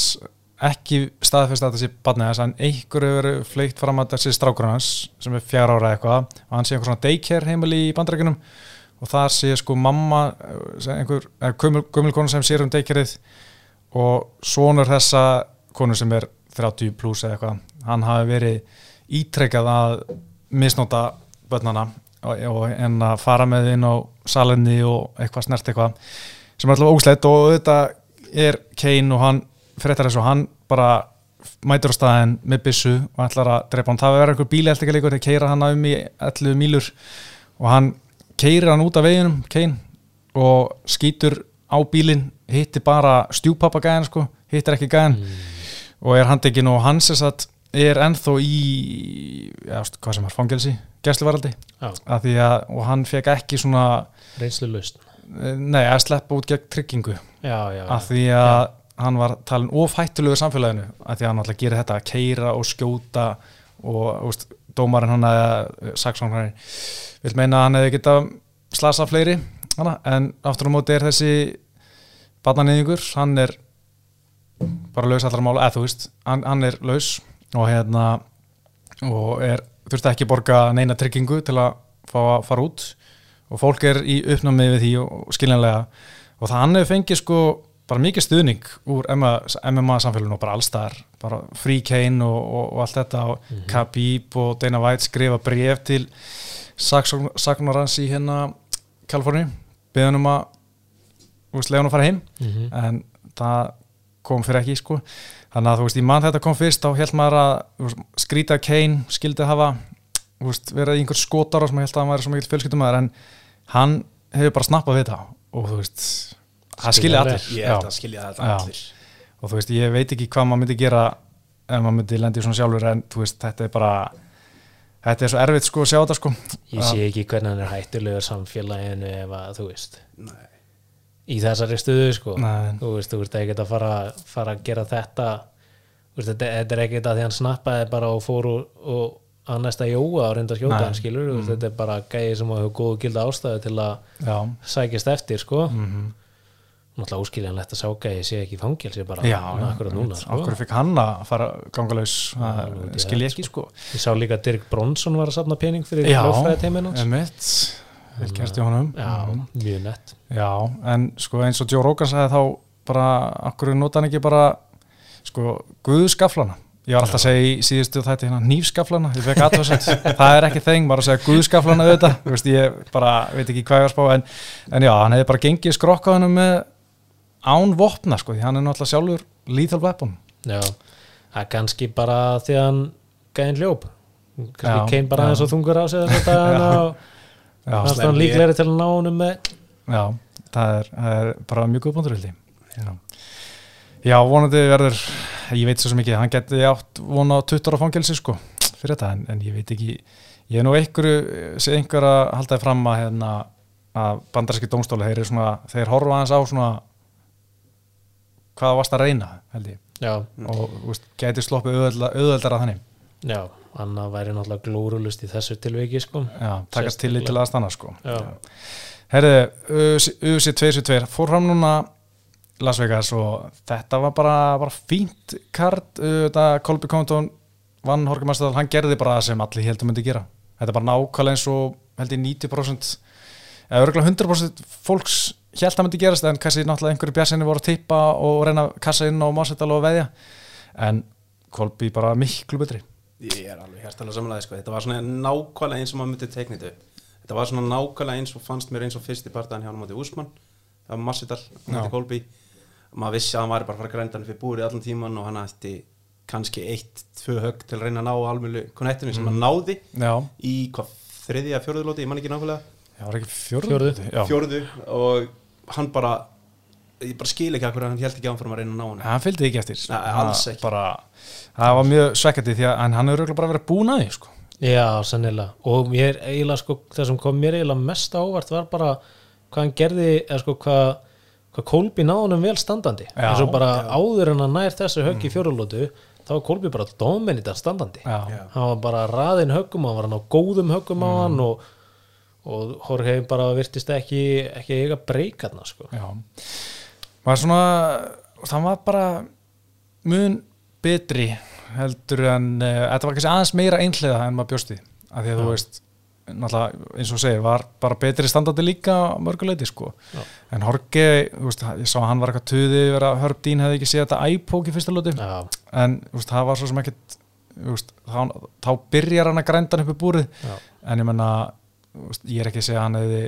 Speaker 1: ekki staðfest að þetta sé barnið hans en einhver hefur verið fleikt fram að þessi strákur hans sem er fjara ára eitthvað og hann sé einhver svona daycare heimili í bandrækjunum og þar sé sko mamma sem einhver, gömul konu sem sér um daycareið og sonur þessa konu sem er 30 pluss eða eitthvað hann hafi verið ítrekkað að misnóta börnana en að fara með inn á salinni og eitthvað snert eitthvað sem er alltaf ósleitt og þetta er Kane og hann fréttar þessu og hann bara mætur á staðin með byssu og ætlar að drepa hann. Það verður einhver bíli eftir ekki leikur þegar keira hann um í 11 mílur og hann keirir hann út af veginum Kane og skýtur á bílinn, hittir bara stjúpappa gæðan sko, hittir ekki gæðan og er handekinn og hans er satt er ennþá í já, hvað sem var, fangelsi, gæsluvaraldi
Speaker 2: Já.
Speaker 1: að því að, og hann fekk ekki svona
Speaker 2: reynslu laust
Speaker 1: nei, að sleppa út gegn tryggingu.
Speaker 2: Já, já,
Speaker 1: að því að hann var talin ofhættulegu samfélaginu að því að hann alltaf gerir þetta að keira og skjóta og úst, dómarinn hann að saksóknarinn vil meina að hann hefði geta slasa fleiri hana, en aftur á móti er þessi barnanýðingur, hann er bara laus allra mála, eða þú veist hann, hann er laus og hérna og er, þurfti ekki borga neina tryggingu til að fá að fara út og fólk er í uppnámið við því og skiljanlega og það hann hefur fengið sko bara mikið stuðning úr MMA samfélaginu og bara allstaðar, bara Free Kane og, og, og allt þetta og mm -hmm. Khabib og Dana White skrifa bref til sagnarans í hérna Kaliforni, beðan um að lega hann að fara heim
Speaker 2: mm -hmm.
Speaker 1: en það kom fyrir ekki sko þannig að þú veist, í mann þetta kom fyrst þá held maður að veist, skrýta Kane skildi hafa veist, verið í einhver skotar og sem held að hann væri svo mikil fjölskyldumæður en hann hefur bara snappað við það og þú veist það skilja allir.
Speaker 3: Ég held að skilja þetta allir.
Speaker 1: Og þú veist, ég veit ekki hvað maður myndi gera ef maður myndi lendi í svona sjálfur en þú veist, þetta er bara þetta er svo erfitt sko að sjá þetta sko.
Speaker 2: Ég sé ekki hvernig hann er hættulegur samfélaginu ef að þú veist
Speaker 3: Nei.
Speaker 2: í þessari stuðu sko.
Speaker 1: Nei.
Speaker 2: þú veist, þú veist ekki að fara, fara að gera þetta. Þú veist, þetta, þetta er ekki að því hann snappaði bara og fór og, og að næsta jóa og reynda skjóta skilur mm. þetta er bara gæði sem hefur góðu gilda ástæðu til að
Speaker 1: já,
Speaker 2: sækjast eftir sko.
Speaker 1: Mm
Speaker 2: náttúrulega óskiljanlegt að sá gæði sé ekki í fangelsi bara
Speaker 1: já
Speaker 2: akkurat núna sko.
Speaker 1: okkur fikk hann að fara gangalaus?
Speaker 2: Ég
Speaker 1: skil ég ekki sko.
Speaker 2: ég sá líka að Dirk Bronson var að safna pening fyrir
Speaker 1: já,
Speaker 2: lögfræði teiminn hans
Speaker 1: vel gert í honum.
Speaker 2: Já,
Speaker 1: Mhm.
Speaker 2: mjög nett.
Speaker 1: Já, en sko eins og Joe Rogan sagði þá bara, akkur nota hann ekki bara sko, guðskaflana ég var alltaf að segja í síðustu þætti hérna nýfskaflana, ég fekk aðtöðsett það er ekki þeng, bara að segja guðskaflana auðvitað, ég bara veit ekki hvað ég var að spá en, en já, hann hefði bara gengið skrokkaðunum með án vopna, sko, því hann er náttúrulega sjálfur lethal weapon
Speaker 2: já, það er kannski bara því að hann gæðin hljóp kannski
Speaker 1: Já,
Speaker 2: kein bara
Speaker 1: já.
Speaker 2: aðeins og þungur á sig þess að og
Speaker 1: Já,
Speaker 2: fannst hann
Speaker 3: slemmi.
Speaker 2: líklegri til að ná honum með
Speaker 1: já það er, það er bara mjög góð búndur vildi já. já, vonandi verður ég veit svo ekki, hann geti átt vona á 20 ára fangelsi sko fyrir þetta, en, en ég veit ekki ég er nú einhverju, sé einhver að halda þið fram að, hérna, að bandarski dómstóli, þeir eru svona, þeir horfa aðeins á svona hvað varst að reyna, held ég.
Speaker 2: Já,
Speaker 1: og veist, gæti sloppið auðvelda, auðveldara þannig,
Speaker 2: já, annað væri náttúrulega glórulust í þessu tilviki sko.
Speaker 1: Já, takast til
Speaker 2: Sérstaklega.
Speaker 1: til aðstanna sko. UFC 272 fór fram núna Las Vegas og þetta var bara, bara fínt kart, Colby Compton vann Horki Mastadal, hann gerði bara það sem allir heldur myndi gera. Þetta er bara nákvæmlega eins og held ég 90% eða örgulega 100% fólks held að myndi gerast en kannski náttúrulega einhverju bjassinni voru að tippa og reyna kassa inn á Mastadal og veðja en Colby bara miklu betri.
Speaker 3: Ég er alveg hérstalega samanlega sko. Þetta var svona nákvæmlega eins og maður myndi teikna þetta upp. Þetta var svona nákvæmlega eins og fannst mér eins og fyrst í partaðan hjá hann á móti Úsmann Það var Massidal, á móti
Speaker 1: Já.
Speaker 3: Kolby Maður vissi að hann væri bara að fara að grænda hann fyrir búrið allan tíman og hann ætti kannski eitt, tvö högg til að reyna að ná almjölu konnektinu sem hann náði
Speaker 1: Já,
Speaker 3: í hvað þriðja, fjórðu lóti, ég man ekki nákvæmlega
Speaker 1: það var ekki. Fjórðu. Já.
Speaker 3: fjórðu og hann bara ég bara skil ekki að hverju hann held ekki áfram að reyna að ná hann
Speaker 1: hann fylgdi ekki eftir
Speaker 3: Nei, alls ekki.
Speaker 1: bara, það var mjög svekkandi því að hann hefur bara verið búin að því sko.
Speaker 2: já, sennilega og mér eiginlega sko, það sem kom mér eiginlega mest á óvart var bara hvað hann gerði, eða sko hvað hvað Kolbi náði honum vel standandi
Speaker 1: Já,
Speaker 2: eins og bara áður en hann nær þessu högg í fjórulótu þá var Kolbi bara dominita standandi
Speaker 1: Já.
Speaker 3: Já.
Speaker 2: hann var bara raðinn höggum hann var hann á góðum höggum á hann og, og Jorge bara virtist ekki ekki eiga breykarna sko.
Speaker 1: Já. Var svona, það var bara mun betri heldur en uh, þetta var kannski aðeins meira einhliða en maður bjósti af því að þú veist, eins og segir var bara betri standandi líka mörguleiti sko,
Speaker 2: Já.
Speaker 1: en Horge þú veist, ég sá að hann var eitthvað tuði vera að Herb Dean hefði ekki séð þetta iPók í fyrsta lóti
Speaker 2: já,
Speaker 1: en veist, það var svo sem ekkit veist, þá, þá byrjar hann að grænda hann upp í búrið.
Speaker 2: Já,
Speaker 1: en ég menna ég er ekki að segja að hann hefði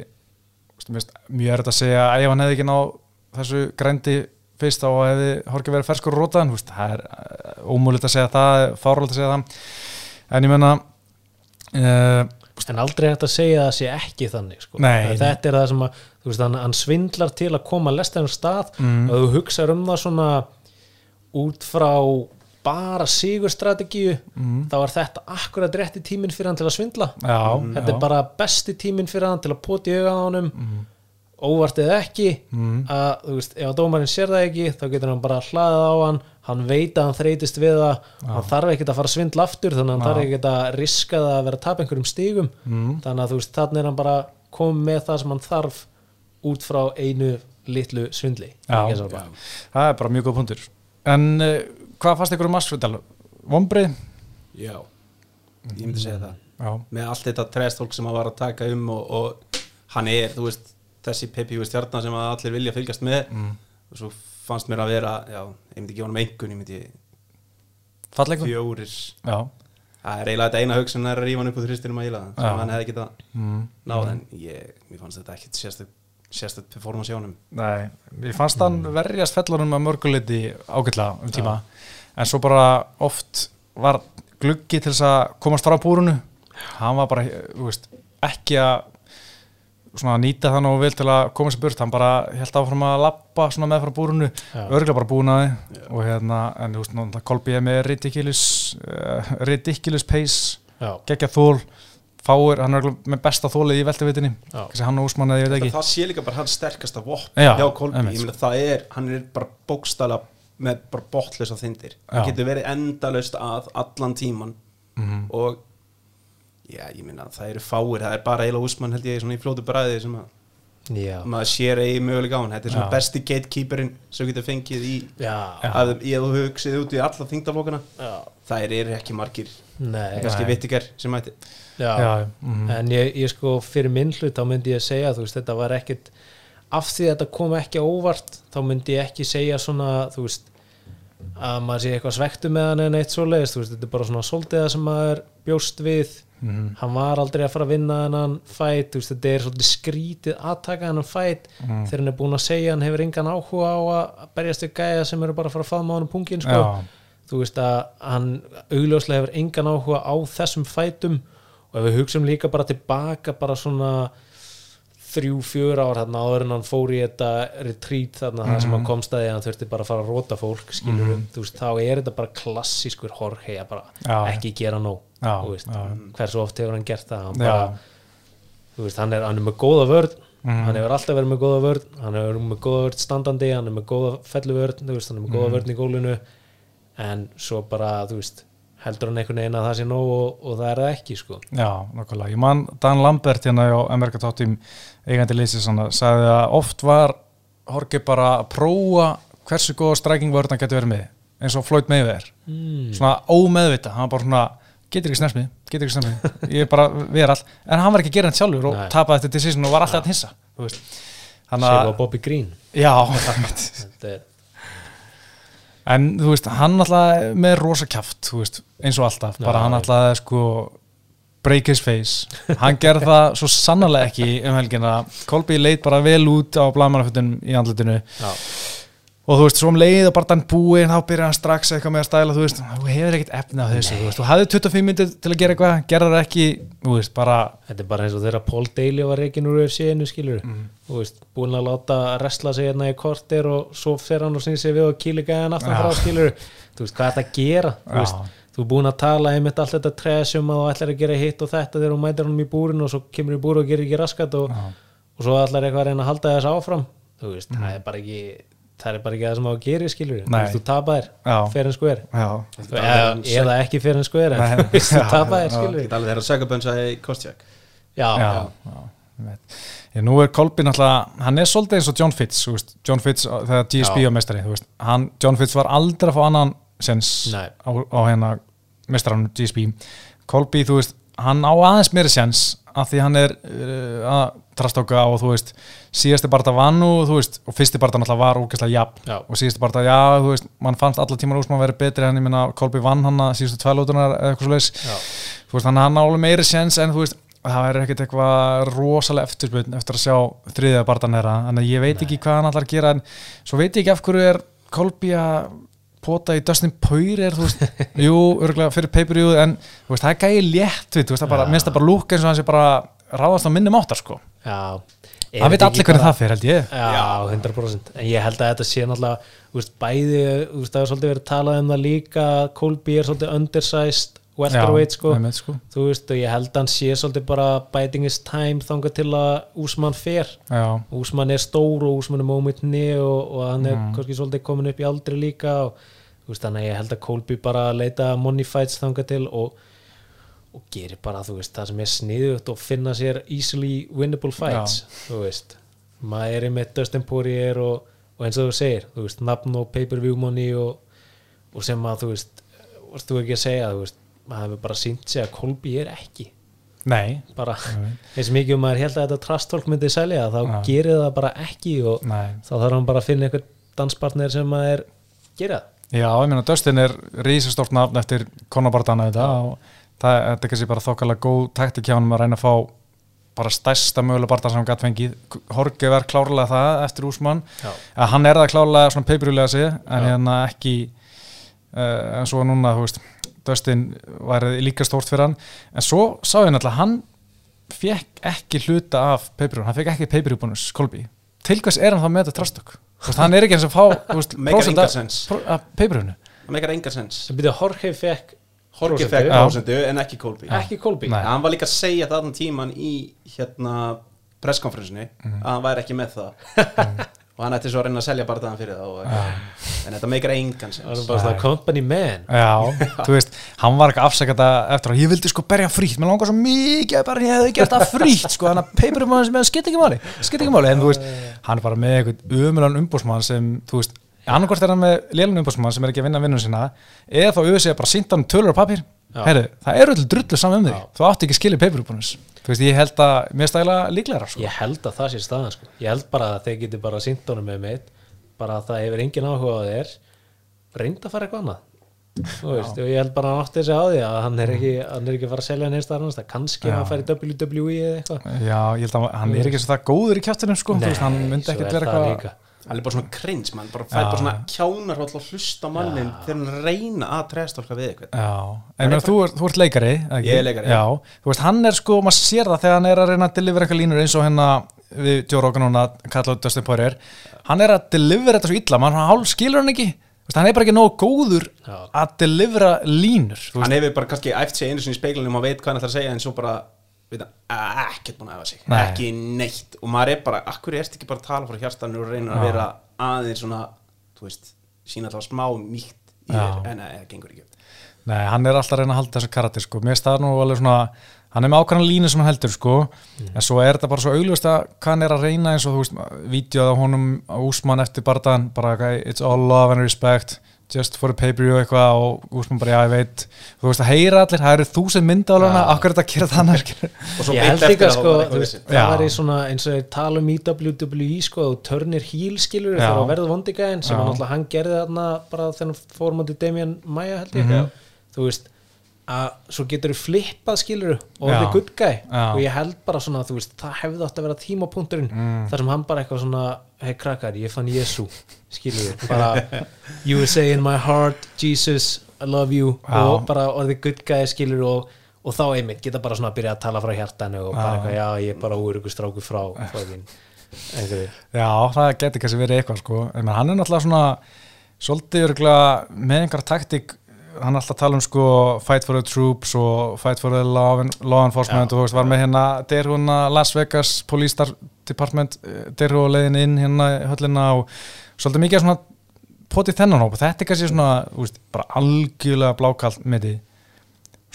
Speaker 1: veist, mjög er þetta að segja að ef hann hefði ekki náð þessu grændi fyrst þá hefði Horki verið ferskur rótaðan það er uh, ómúlið að segja það fárlega að segja það en ég menna uh,
Speaker 2: en aldrei hægt að segja að það sé ekki þannig sko.
Speaker 1: Nei,
Speaker 2: þetta er það sem að veist, hann, hann svindlar til að koma að lesta um stað
Speaker 1: Mm.
Speaker 2: og þú hugsaður um það svona út frá bara sigurstrategíu þá er þetta akkurat rétti tíminn fyrir hann til að svindla.
Speaker 1: Já,
Speaker 2: þetta er bara besti tíminn fyrir hann til að poti auga á honum. Óvart eða ekki að þú veist, ef að dómarinn sér það ekki þá getur hann bara hlaðið á hann hann veit að hann þreytist við það hann þarf ekkert að fara að svindla aftur þannig að hann þarf ekkert að riska það að vera að tapa einhverjum stigum. Þannig að þú veist, þannig er hann bara komið með það sem hann þarf út frá einu litlu svindli.
Speaker 1: Já.
Speaker 2: Ekki
Speaker 1: það. Er bara mjög góð punktur. En uh, hvað fannst ykkur um Masvidal? Vombrið?
Speaker 3: Já, ég myndi segja það
Speaker 1: Já,
Speaker 3: með allt þetta trestfólk sem hann var að taka um og, og hann er, þú veist þessi Peppi stjarnar sem að allir vilja fylgjast með og svo fannst mér að vera já, ég myndi ekki honum einhvern, ég myndi fjórir
Speaker 1: Já,
Speaker 3: það er eiginlega þetta eina hug sem er að rífa hann upp úr þristinum að
Speaker 1: Já.
Speaker 3: sem hann hefði getað
Speaker 1: mm.
Speaker 3: náð en ég, mér fannst þetta ekkit sérstök sérstök performance hjá honum.
Speaker 1: Nei, ég fannst hann verjast fellunum að mörguleiti ágætlega um tíma. En svo bara oft var gluggi til þess að komast frá búrunu hann var bara, þú veist, ekki að svona nýta það nógu vel til að koma sér burt, hann bara held áfram að lappa svona með frá búrunu, örgulega bara búnaði. Og hérna, en þú veist, náttúrulega Kolbi er með ridiculous uh, ridiculous pace,
Speaker 2: Já,
Speaker 1: geggja þól fáir, hann er með besta þólið í veltevitinni, hann og Úsmann eða ég veit ekki.
Speaker 3: það sé líka bara hans sterkasta vopn
Speaker 1: Já,
Speaker 3: hjá ég meina það er hann er bara bókstala með bara bottlösa þindir hann getur verið endalaust að allan tíman
Speaker 1: Mhm.
Speaker 3: og já, ég meina það eru fáir, það er bara Eila Úsmann held ég svona í flótu bræði sem að
Speaker 2: já,
Speaker 3: maður sér eigi mögulega á hann. Þetta er svona
Speaker 1: Já.
Speaker 3: besti gatekeeperinn sem getur fengið í
Speaker 2: já,
Speaker 3: að í að þú hugsið út í alla þingdaflokkana það eru ekki margir
Speaker 2: Nei,
Speaker 3: kannski vittikar sem mæti
Speaker 2: já.
Speaker 1: Já, mhm.
Speaker 2: en ég, ég sko fyrir minn hlut þá myndi ég segja þú veist þetta var ekkit af því að þetta kom ekki á óvart þá myndi ég ekki segja svona þú veist að maður sé eitthvað svektu með hann en eitt svoleiðist þú veist þetta er bara svona svolítið sem maður bjóst við
Speaker 1: Mhm.
Speaker 2: hann var aldrei að fara að vinna þennan fæt þú veist þetta er svolítið skrítið að taka þennan fæt
Speaker 1: Mhm.
Speaker 2: þegar hann er búin að segja hann hefur engan áhuga á að berjast við gæja sem eru bara að fara að faðma á hann pungin sko
Speaker 1: Já.
Speaker 2: Þú veist að hann augljóslega hefur engan áhuga á þessum fætum og ef við hugsaum líka bara tilbaka bara svona þrjú, fjör ár þarna áður en hann fór í þetta retreat þarna það
Speaker 1: Mhm.
Speaker 2: sem hann komst að því að hann þurfti bara að fara að róta fólk skilur þú veist, þá er þetta bara klassískur Jorge að bara
Speaker 1: Já.
Speaker 2: ekki gera nóg
Speaker 1: Já,
Speaker 2: þú veist,
Speaker 1: já.
Speaker 2: hversu oft hefur hann gert það hann, bara, þú veist, hann, er, hann er með góða vörð
Speaker 1: Mhm.
Speaker 2: hann hefur alltaf verið með góða vörð hann hefur verið með góða vörð standandi hann er með góða felluvörð, hann er með
Speaker 1: Mhm.
Speaker 2: góða vörð í gólinu en svo bara, þú veist heldur hann einhvern veginn að það sé nóg og, og það er það ekki, sko.
Speaker 1: Já, nokkulega. Ég man Dan Lambert hérna á Amerika Tottim eigandi lýsið svona, sagði að oft var Horki bara að prófa hversu góða strækingvörð hann getur verið með eins og Floyd Mayweather.
Speaker 2: Mm.
Speaker 1: svona ómeðvita, hann var bara svona getur ekki snerfmið, getur ekki snerfmið ég er bara við all, en hann var ekki að gera hann sjálfur og tapaði þetta decision og var alltaf að. Þannig
Speaker 2: Sér var Bobby Green.
Speaker 1: Já
Speaker 2: þetta er,
Speaker 1: en þú veist, hann alltaf með rosa kjaft, þú veist, eins og alltaf. Bara hann alltaf sko break his face, hann gerði það svo sannarlega ekki um helgina. Kolby leit bara vel út á blamanafötunum í andlutinu
Speaker 2: já,
Speaker 1: og þú veist, svo um leið og bara þann búin þá byrjar hann strax eitthvað með að stæla þú veist, þú hefur ekkert efni á þessu þú veist, þú hafði 25 minnir til að gera eitthvað gerðar ekki, þú veist, bara
Speaker 2: þetta er bara eins og þegar Paul Daly var reikin úr UFC-inu, skilur
Speaker 1: Mm.
Speaker 2: þú veist, búin að láta resla sig hérna í kortir og svo fer hann og snýr sig við og kýli gæðan aftan frá, skilur þú veist, hvað er þetta að gera, þú veist þú er búin að tala einmitt allt þetta tresjum að þú ætlar að gera að að það er bara ekki það er það sem á að gera, skilur þú
Speaker 1: Já.
Speaker 2: fer en
Speaker 1: já,
Speaker 2: eða, ekki fer en
Speaker 1: Nei,
Speaker 2: þú
Speaker 1: já.
Speaker 2: skilur
Speaker 3: Get alveg þeirra sögabönsa í Kostjak.
Speaker 2: Já,
Speaker 1: já, já, ég nú er Kolby náttúrulega, hann er svolítið eins og John Fitz, þú veist, John Fitz þegar GSP
Speaker 2: Já.
Speaker 1: á mestari, hann, John Fitz var aldrei að fá annan sens
Speaker 2: Nei.
Speaker 1: á, á hérna mestaranum GSP Kolby, þú veist, hann á aðeins meiri sens af því hann er uh, að trastóka og þú veist, síðasti barða vann og þú veist, og fyrsti barða náttúrulega var ógæslega jafn.
Speaker 2: Já.
Speaker 1: og síðasti barða, já, þú veist, mann fannst alla tímar úr sem að vera betri en ég minna Kolby vann hann að síðustu tvælótunar eða eitthvað svo leis
Speaker 2: já,
Speaker 1: þú veist, að hann á alveg meiri sens en þú veist, það er ekkert eitthvað rosalega eftirspiln eftir að sjá þriðja barðan þeirra, að ég veit ekki hvað hann allar að gera en svo veit ég ekki af hverju er Kolby að pota í Dustin Poirier, þú veist, jú, örgulega fyrir pay-per-view, en þú veist, það er gæði létt við, þú veist, það bara, minnst það bara lúk eins og hann sé bara ráðast á minni máttar, sko.
Speaker 2: Já. Er
Speaker 1: Það veit allir hvernig það fyrir, held ég.
Speaker 2: Já, 100% En ég held að þetta sé náttúrulega þú veist, bæði, þú veist, það er svolítið verið talað um það líka Colby er svolítið undersized welterweight sko.
Speaker 1: sko.
Speaker 2: þú veist og ég held að hann sé svolítið bara biding his time þangað til að Úsmann fer.
Speaker 1: Já,
Speaker 2: Úsmann er stór og Úsmann er mómitni og, og hann er
Speaker 1: Mm.
Speaker 2: kannski svolítið komin upp í aldri líka og veist þannig að ég held að Colby bara leita money fights þangað til og, og gerir bara þú veist það sem er sniðugt og finna sér easily winnable fights þú veist. Maður er með Dustin Poirier og, og eins og þú segir þú veist nafn og pay-per-view money og, og sem að þú veist þú ekki að segja þú veist maður hefur bara sínt sig að Colby er ekki.
Speaker 1: Nei,
Speaker 2: bara eins mikið um maður held að þetta trastfólk myndi selja þá
Speaker 1: Já.
Speaker 2: gerir það bara ekki og
Speaker 1: nei.
Speaker 2: þá þarf hann bara að finna einhvern danspartner sem maður gera það
Speaker 1: Já, ég meina Dustin er rísastort nafn eftir konabardana þetta og það þetta er kannski bara þokkalega góð taktik hjá hann að reyna að fá bara stærsta mögulega barndan sem hann gætt fengið. Horgi verð klárlega það eftir Úsmann að hann er það klárlega svona peipirulega sig en
Speaker 2: Já.
Speaker 1: hérna ekki uh, en svo núna, þú veist Dustin væri líka stórt fyrir hann. En svo sá ég náttúrulega hann fekk ekki hluta af peipirun, hann fekk ekki peipirubunus Kolbi, til hvers er hann þá með þetta trastök? Hann er ekki eins og fá
Speaker 3: engan
Speaker 1: af- peipirunu
Speaker 3: það meikar engar sens
Speaker 2: sem byrja Jorge fekk
Speaker 3: Jorge fekk
Speaker 1: Já.
Speaker 3: prósentu en ekki Colby.
Speaker 2: Ekki Colby.
Speaker 1: Nei.
Speaker 3: hann var líka að segja þarna tíman í hérna presskonferensinni
Speaker 1: Mhm.
Speaker 3: að hann væri ekki með það og hann ætti svo að reyna að selja barðaðan fyrir það og, en þetta meikar engan
Speaker 2: það var
Speaker 3: sens
Speaker 2: bara svona company man.
Speaker 1: Já, þú veist, hann var ekki afsakað það eftir að ég vildi sko berja frítt, mér langar svo mikið að bara ég hefði gert það frítt, sko, þannig að peipurum hann sem skipt ekki máli, skipt ekki máli, en þú veist, hann er bara með eitthvað umulan umbúsmann sem, þú veist, annarkvort er hann með lélun umbúsmann sem er ekki að vinna vinnun sína, eða þá auðvitað bara sínt hann tölur á papír,
Speaker 2: Já.
Speaker 1: heyrðu, það eru öll drullu saman um þig, þú átti ekki peipurumbúnus, þú veist, ég held að mér stæla líklegra, sko.
Speaker 2: ég held að það sé staðan sko. ég held bara að þeir geti bara sínt honum með mitt bara að það hefur engin áhuga á þér. Reynd að fara eitthvað annað Þú veist, og ég held bara að hann átti þessi á því að hann er ekki, hann er ekki að fara að selja neins þar annars. Kannski að hann færi WWE eða eitthvað.
Speaker 1: Já, ég held að hann er ekki svo það góður í kjáttunum, sko, hann myndi ekkert
Speaker 2: er
Speaker 1: vera eitthvað.
Speaker 3: Hann er bara svona krins mann bara fær
Speaker 1: Já.
Speaker 3: bara svona kjánar og hlusta á mannin þegar hann reyna að trestolka við eitthvað
Speaker 1: Já, en meina, þú, ert, þú ert leikari?
Speaker 3: Ég er leikari,
Speaker 1: Já, þú veist, hann er sko, maður sér það þegar hann er að reyna að delivera eitthvað línur eins og hérna við Joe Rogan núna, kallaðu Dustin Poirier. Hann er að delivera þetta svo illa mann hálf skilur hann ekki, veist, hann er bara ekki nógu góður
Speaker 2: Já.
Speaker 1: að delivera línur
Speaker 3: hann hefur bara kannski æft sig einu sinni í speilunum og veit hvað hann ætlar að segja en svo bara veit hann, ekkert búin að efa sig.
Speaker 1: Nei.
Speaker 3: ekki neitt. Og maður er bara, akkur erst ekki bara að tala frá hjartanu og reyna að vera aðeins svona, þú veist sína alltaf smá mýkt í þér en það gengur ekki upp.
Speaker 1: Nei, hann er alltaf að reyna að halda þessu karakter sko. mér staðar nú alveg svona hann er með ákvæmna línu sem hann heldur sko. en svo er þetta bara svo augljóst að hann er að reyna eins og þú veist, vídeoð á honum á Úsmann eftir barðan bara it's all love and respect just for a pay-per-view eitthvað og Úsmann bara já ég veit. Þú veist að heyra allir, það eru þúsund mynda á hana, akkur er þetta að gera
Speaker 3: og svo
Speaker 2: ég held líka
Speaker 3: að
Speaker 2: sko, veist, það var í svona eins og tala um í WWE sko, þú törnir híl skilur
Speaker 1: Já.
Speaker 2: þegar að verða vondigæðin sem hann alltaf hann gerði þarna bara þegar hann fór mútið Damian Maia held ég.
Speaker 1: Mhm.
Speaker 2: þú veist að svo getur þú flippað skilur og
Speaker 1: Já.
Speaker 2: orðið good guy
Speaker 1: Já.
Speaker 2: og ég held bara svona þú veist það hefði átt að vera tímapunkturinn
Speaker 1: Mm.
Speaker 2: þar sem hann bara eitthvað svona hei krakkar ég fann Jésu skilur bara USA in my heart Jesus I love you
Speaker 1: Já.
Speaker 2: og bara orðið good guy skilur og og þá einmitt geta bara svona að byrja að tala frá hjartanu og bara
Speaker 1: Já.
Speaker 2: eitthvað, já, ég er bara úr ykkur stráku frá einhverju
Speaker 1: Já, það getur kannski verið eitthvað sko. en hann er náttúrulega svona svolítið örgulega með einhver taktik hann alltaf tala um sko fight for the troops og fight for the law, law enforcement
Speaker 2: Já,
Speaker 1: og þú veist, var með hérna derhúna Las Vegas Police Department derhú leiðin inn hérna höllina og svolítið mikið svona potið þennan hóp, þetta er kannski svona veist, bara algjörlega blákalt með því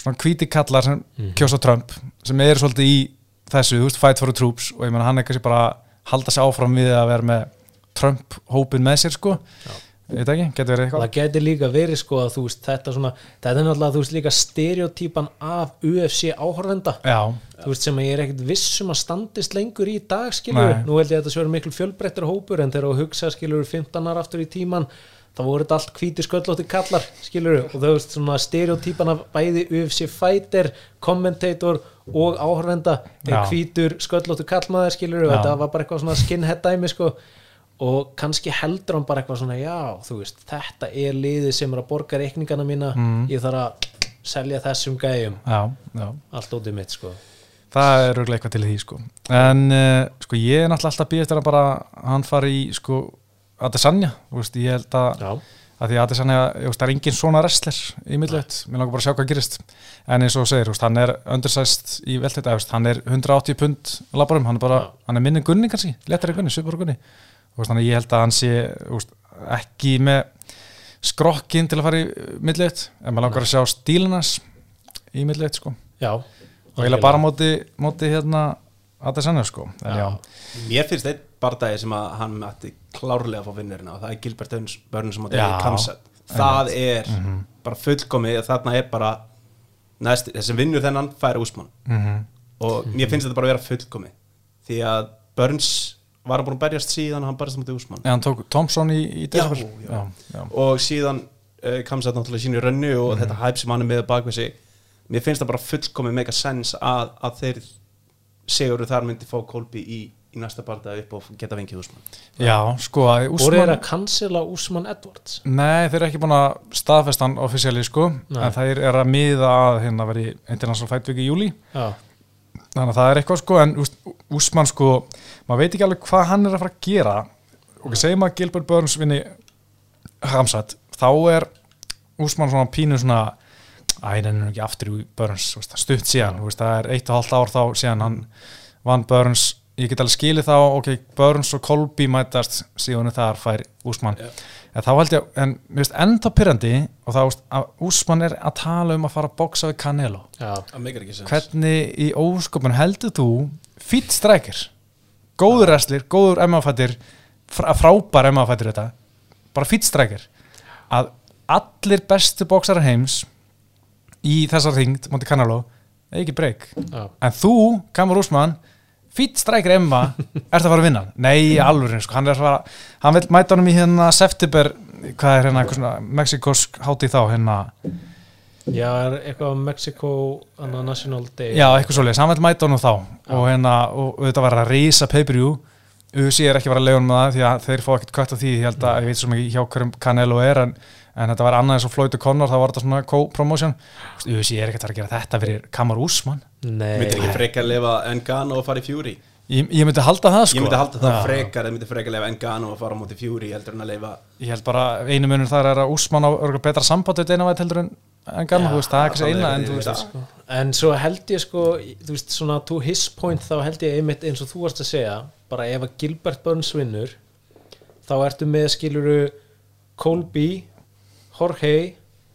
Speaker 1: svona hvíti kallar sem kjósa Trump sem er svolítið í þessu, þú veist, fight for the troops. Og ég meina hann er kannski bara að halda sig áfram við að vera með Trump hópin með sér sko. Ég veit ekki, getur verið eitthvað.
Speaker 2: Það getur líka verið sko að þú veist þetta svona, þetta er náttúrulega þú veist líka stereotypan af UFC áhorfenda.
Speaker 1: Já,
Speaker 2: þú veist sem að ég er ekkert vissum að standist lengur í dag skilur,
Speaker 1: Nei.
Speaker 2: nú held ég að þetta sé verið miklu fjölbreyttur hópur en þegar þú hugsa skilur 15 ára aftur í tíman þá voru þetta allt hvíti sköllótti kallar skilur og þú veist svona stereotypan af bæði UFC fighter, kommentator og áhorfenda er
Speaker 1: Já.
Speaker 2: hvítur sköllóttu kallmaður skilur og þetta var bara eitthvað svona skinhead dæmi sko og kannski heldur hann bara eitthvað svona já, þú veist, þetta er liðið sem er að borga reikningana mína.
Speaker 1: Mm.
Speaker 2: ég þarf að selja þessum gæjum.
Speaker 1: Já, já.
Speaker 2: Allt ótið mitt sko.
Speaker 1: Það er auðvitað eitthvað til því sko. En uh, sko ég er náttúrulega alltaf býðist að bara hann fari í sko Adesanya, veist, ég held að
Speaker 2: Já,
Speaker 1: að því Adesanya, ég veist, það er engin svona wrestler í millveit, mér langar bara að sjá hvað gerist. En eins og segir, veist, hann er undersæst í velteit, hann er 180 pund labarum, hann er bara, hann er minni gunni kannski, letari gunni, svipur gunni þannig að ég held að hann sé þú veist, ekki með skrokkin til að fara í millveit en maður langar að sjá stílinas í millveit, sko,
Speaker 2: já.
Speaker 1: Og eiginlega bara móti, móti hérna Adesanya, sko. En já,
Speaker 2: Já.
Speaker 3: Mér finnst einn bardagi sem að hann mætti klárlega að fá vinnurina og það er Gilbert Burns Burns sem á David Kamsat það er
Speaker 1: Mhm.
Speaker 3: bara fullkomið þarna er bara næst, þessi vinnur þennan fær úsmann
Speaker 1: mhm.
Speaker 3: Og mér finnst þetta bara að vera fullkomið. Því að Burns var búin að berjast síðan hann barist á mútið úsmann
Speaker 1: En hann tók Thompson í, í
Speaker 3: Já,
Speaker 1: desember
Speaker 3: já.
Speaker 1: já, já.
Speaker 3: og síðan uh, Kamsat náttúrulega í sínu rönnu og
Speaker 1: Mhm.
Speaker 3: þetta hæp sem hann er með bak við sig mér finnst það bara fullkomið mega sens að, að þeir segur þar myndi fá Kolbi í, í næsta barða upp og geta fengið úsmann
Speaker 1: já, sko að
Speaker 2: Voru
Speaker 1: Úsmann
Speaker 2: þeir að cancela Úsmann Edwards?
Speaker 1: Nei, þeir eru ekki búin að staðfesta hann offisíali sko,
Speaker 2: Nei.
Speaker 1: en þeir eru að miða að hérna veri International Fight Week í júli
Speaker 2: Já,
Speaker 1: þannig að það er eitthvað sko, en Úsmann sko, maður veit ekki alveg hvað hann er að fara að gera. Og við segjum að Gilbert Burns vinni Hamsat, þá er Úsmann svona pínu svona æ, hann er ekki aftur í Burns stutt síðan, það er eitt og halvt ár þá síðan hann vann Burns ég get alveg skilið þá, ok, Burns og Kolby mætast síðan þar fær Úsmann
Speaker 3: Já.
Speaker 1: en þá held ég, en mér finnst enda pyrrandi og þá að Úsmann er að tala um að fara að boksa við Canelo.
Speaker 2: Já,
Speaker 3: það meikar ekki sens.
Speaker 1: Hvernig í ósköpun heldur þú fýtt strækir? Góður wrestler, góður MF-fættir frábær MF-fættir þetta bara fýtt strækir. Að allir bestu bóksara heims í þessar þingd Monti Canelo, ekki breyk
Speaker 2: já.
Speaker 1: En þú, Kamur Úsmann fýtt strækir Emma, ert að fara að vinna? Nei, alveg, sko, hann er að fara hann vil mæta honum í hérna september hvað er hérna, eitthvað svona mexikosk hátíð þá, hérna?
Speaker 2: Já, er eitthvað Mexico anna, National Day.
Speaker 1: Já, eitthvað svoleiðis, hann vil mæta honum þá. Og, hérna, og þetta var að reysa pay-per-view. UFC er ekki að vera að leiða með það því að þeir fá ekkert kvætt á því ég held að ég veit svo mikið hjá hverjum Canelo er en, en þetta var annað eins og Floyd O'Connor þá var þetta svona co-promotion. UFC er ekkert að gera þetta fyrir Kamar Úsmann
Speaker 2: Nei,
Speaker 3: myndir ekki frekar lefa Engano og fara í Fury?
Speaker 1: Ég, ég myndi halda það sko
Speaker 3: ég myndi halda það
Speaker 1: Já.
Speaker 3: frekar eða myndi frekar lefa Engano og fara á móti Fury heldur en að lefa
Speaker 1: Ég held bara einu munur þar er að Úsmann á örugglega betra samband við eina væt heldur en en Garma, þú veist, það er ekki
Speaker 3: það
Speaker 1: eina en þú veist,
Speaker 3: það-
Speaker 2: sko. En svo held ég sko þú veist svona to his point þá held ég einmitt eins og þú varst að segja bara ef að Gilbert Burns vinnur þá ertu með skiluru Colby, Jorge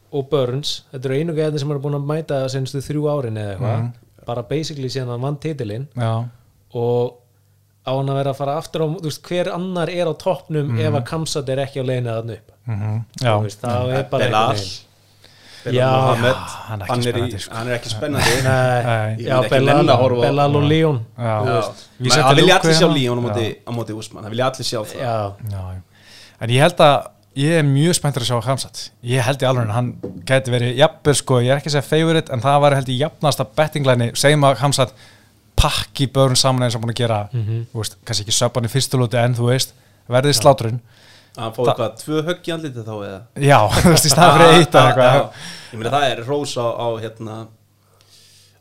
Speaker 2: og Burns þetta eru einu gæðin sem eru búin að mæta senstu þrjú árin eða eitthvað. Bara basically síðan hann vann titilinn. Og á hann að vera að fara aftur á þú veist hver annar er á toppnum ef að Kamsat er ekki á leiðinu þarna upp?
Speaker 1: Mm
Speaker 2: Þú veist, þá er bara.
Speaker 3: Belal
Speaker 2: Já,
Speaker 3: Mohamed
Speaker 1: hann er
Speaker 3: hann er, í,
Speaker 1: sko.
Speaker 3: hann er ekki spennandi.
Speaker 2: Nei, já, Belal,
Speaker 3: að
Speaker 2: og
Speaker 1: setjum
Speaker 3: það vilja allir sjá. Líón á móti,
Speaker 1: Já.
Speaker 3: á móti Úsmann það vilja allir sjá það.
Speaker 2: Já,
Speaker 1: já. en ég held að ég er mjög spenntur að sjá Hamsat ég held í alveg hann geti verið jafnvel sko, ég er ekki að segja favorite en það var held ég jafnasta bettinglæni segjum að Hamsat pakki börn saman eins og búin að gera
Speaker 2: Mhm.
Speaker 1: þú veist, kannski ekki söpan í fyrstulóti en þú veist verðið slátrun.
Speaker 3: Að fá eitthvað tvö högg í andliti þá eða?
Speaker 1: Já, þú veist, í staðan fyrir eitt eða eitthvað.
Speaker 3: ég meina það er rós á, á hérna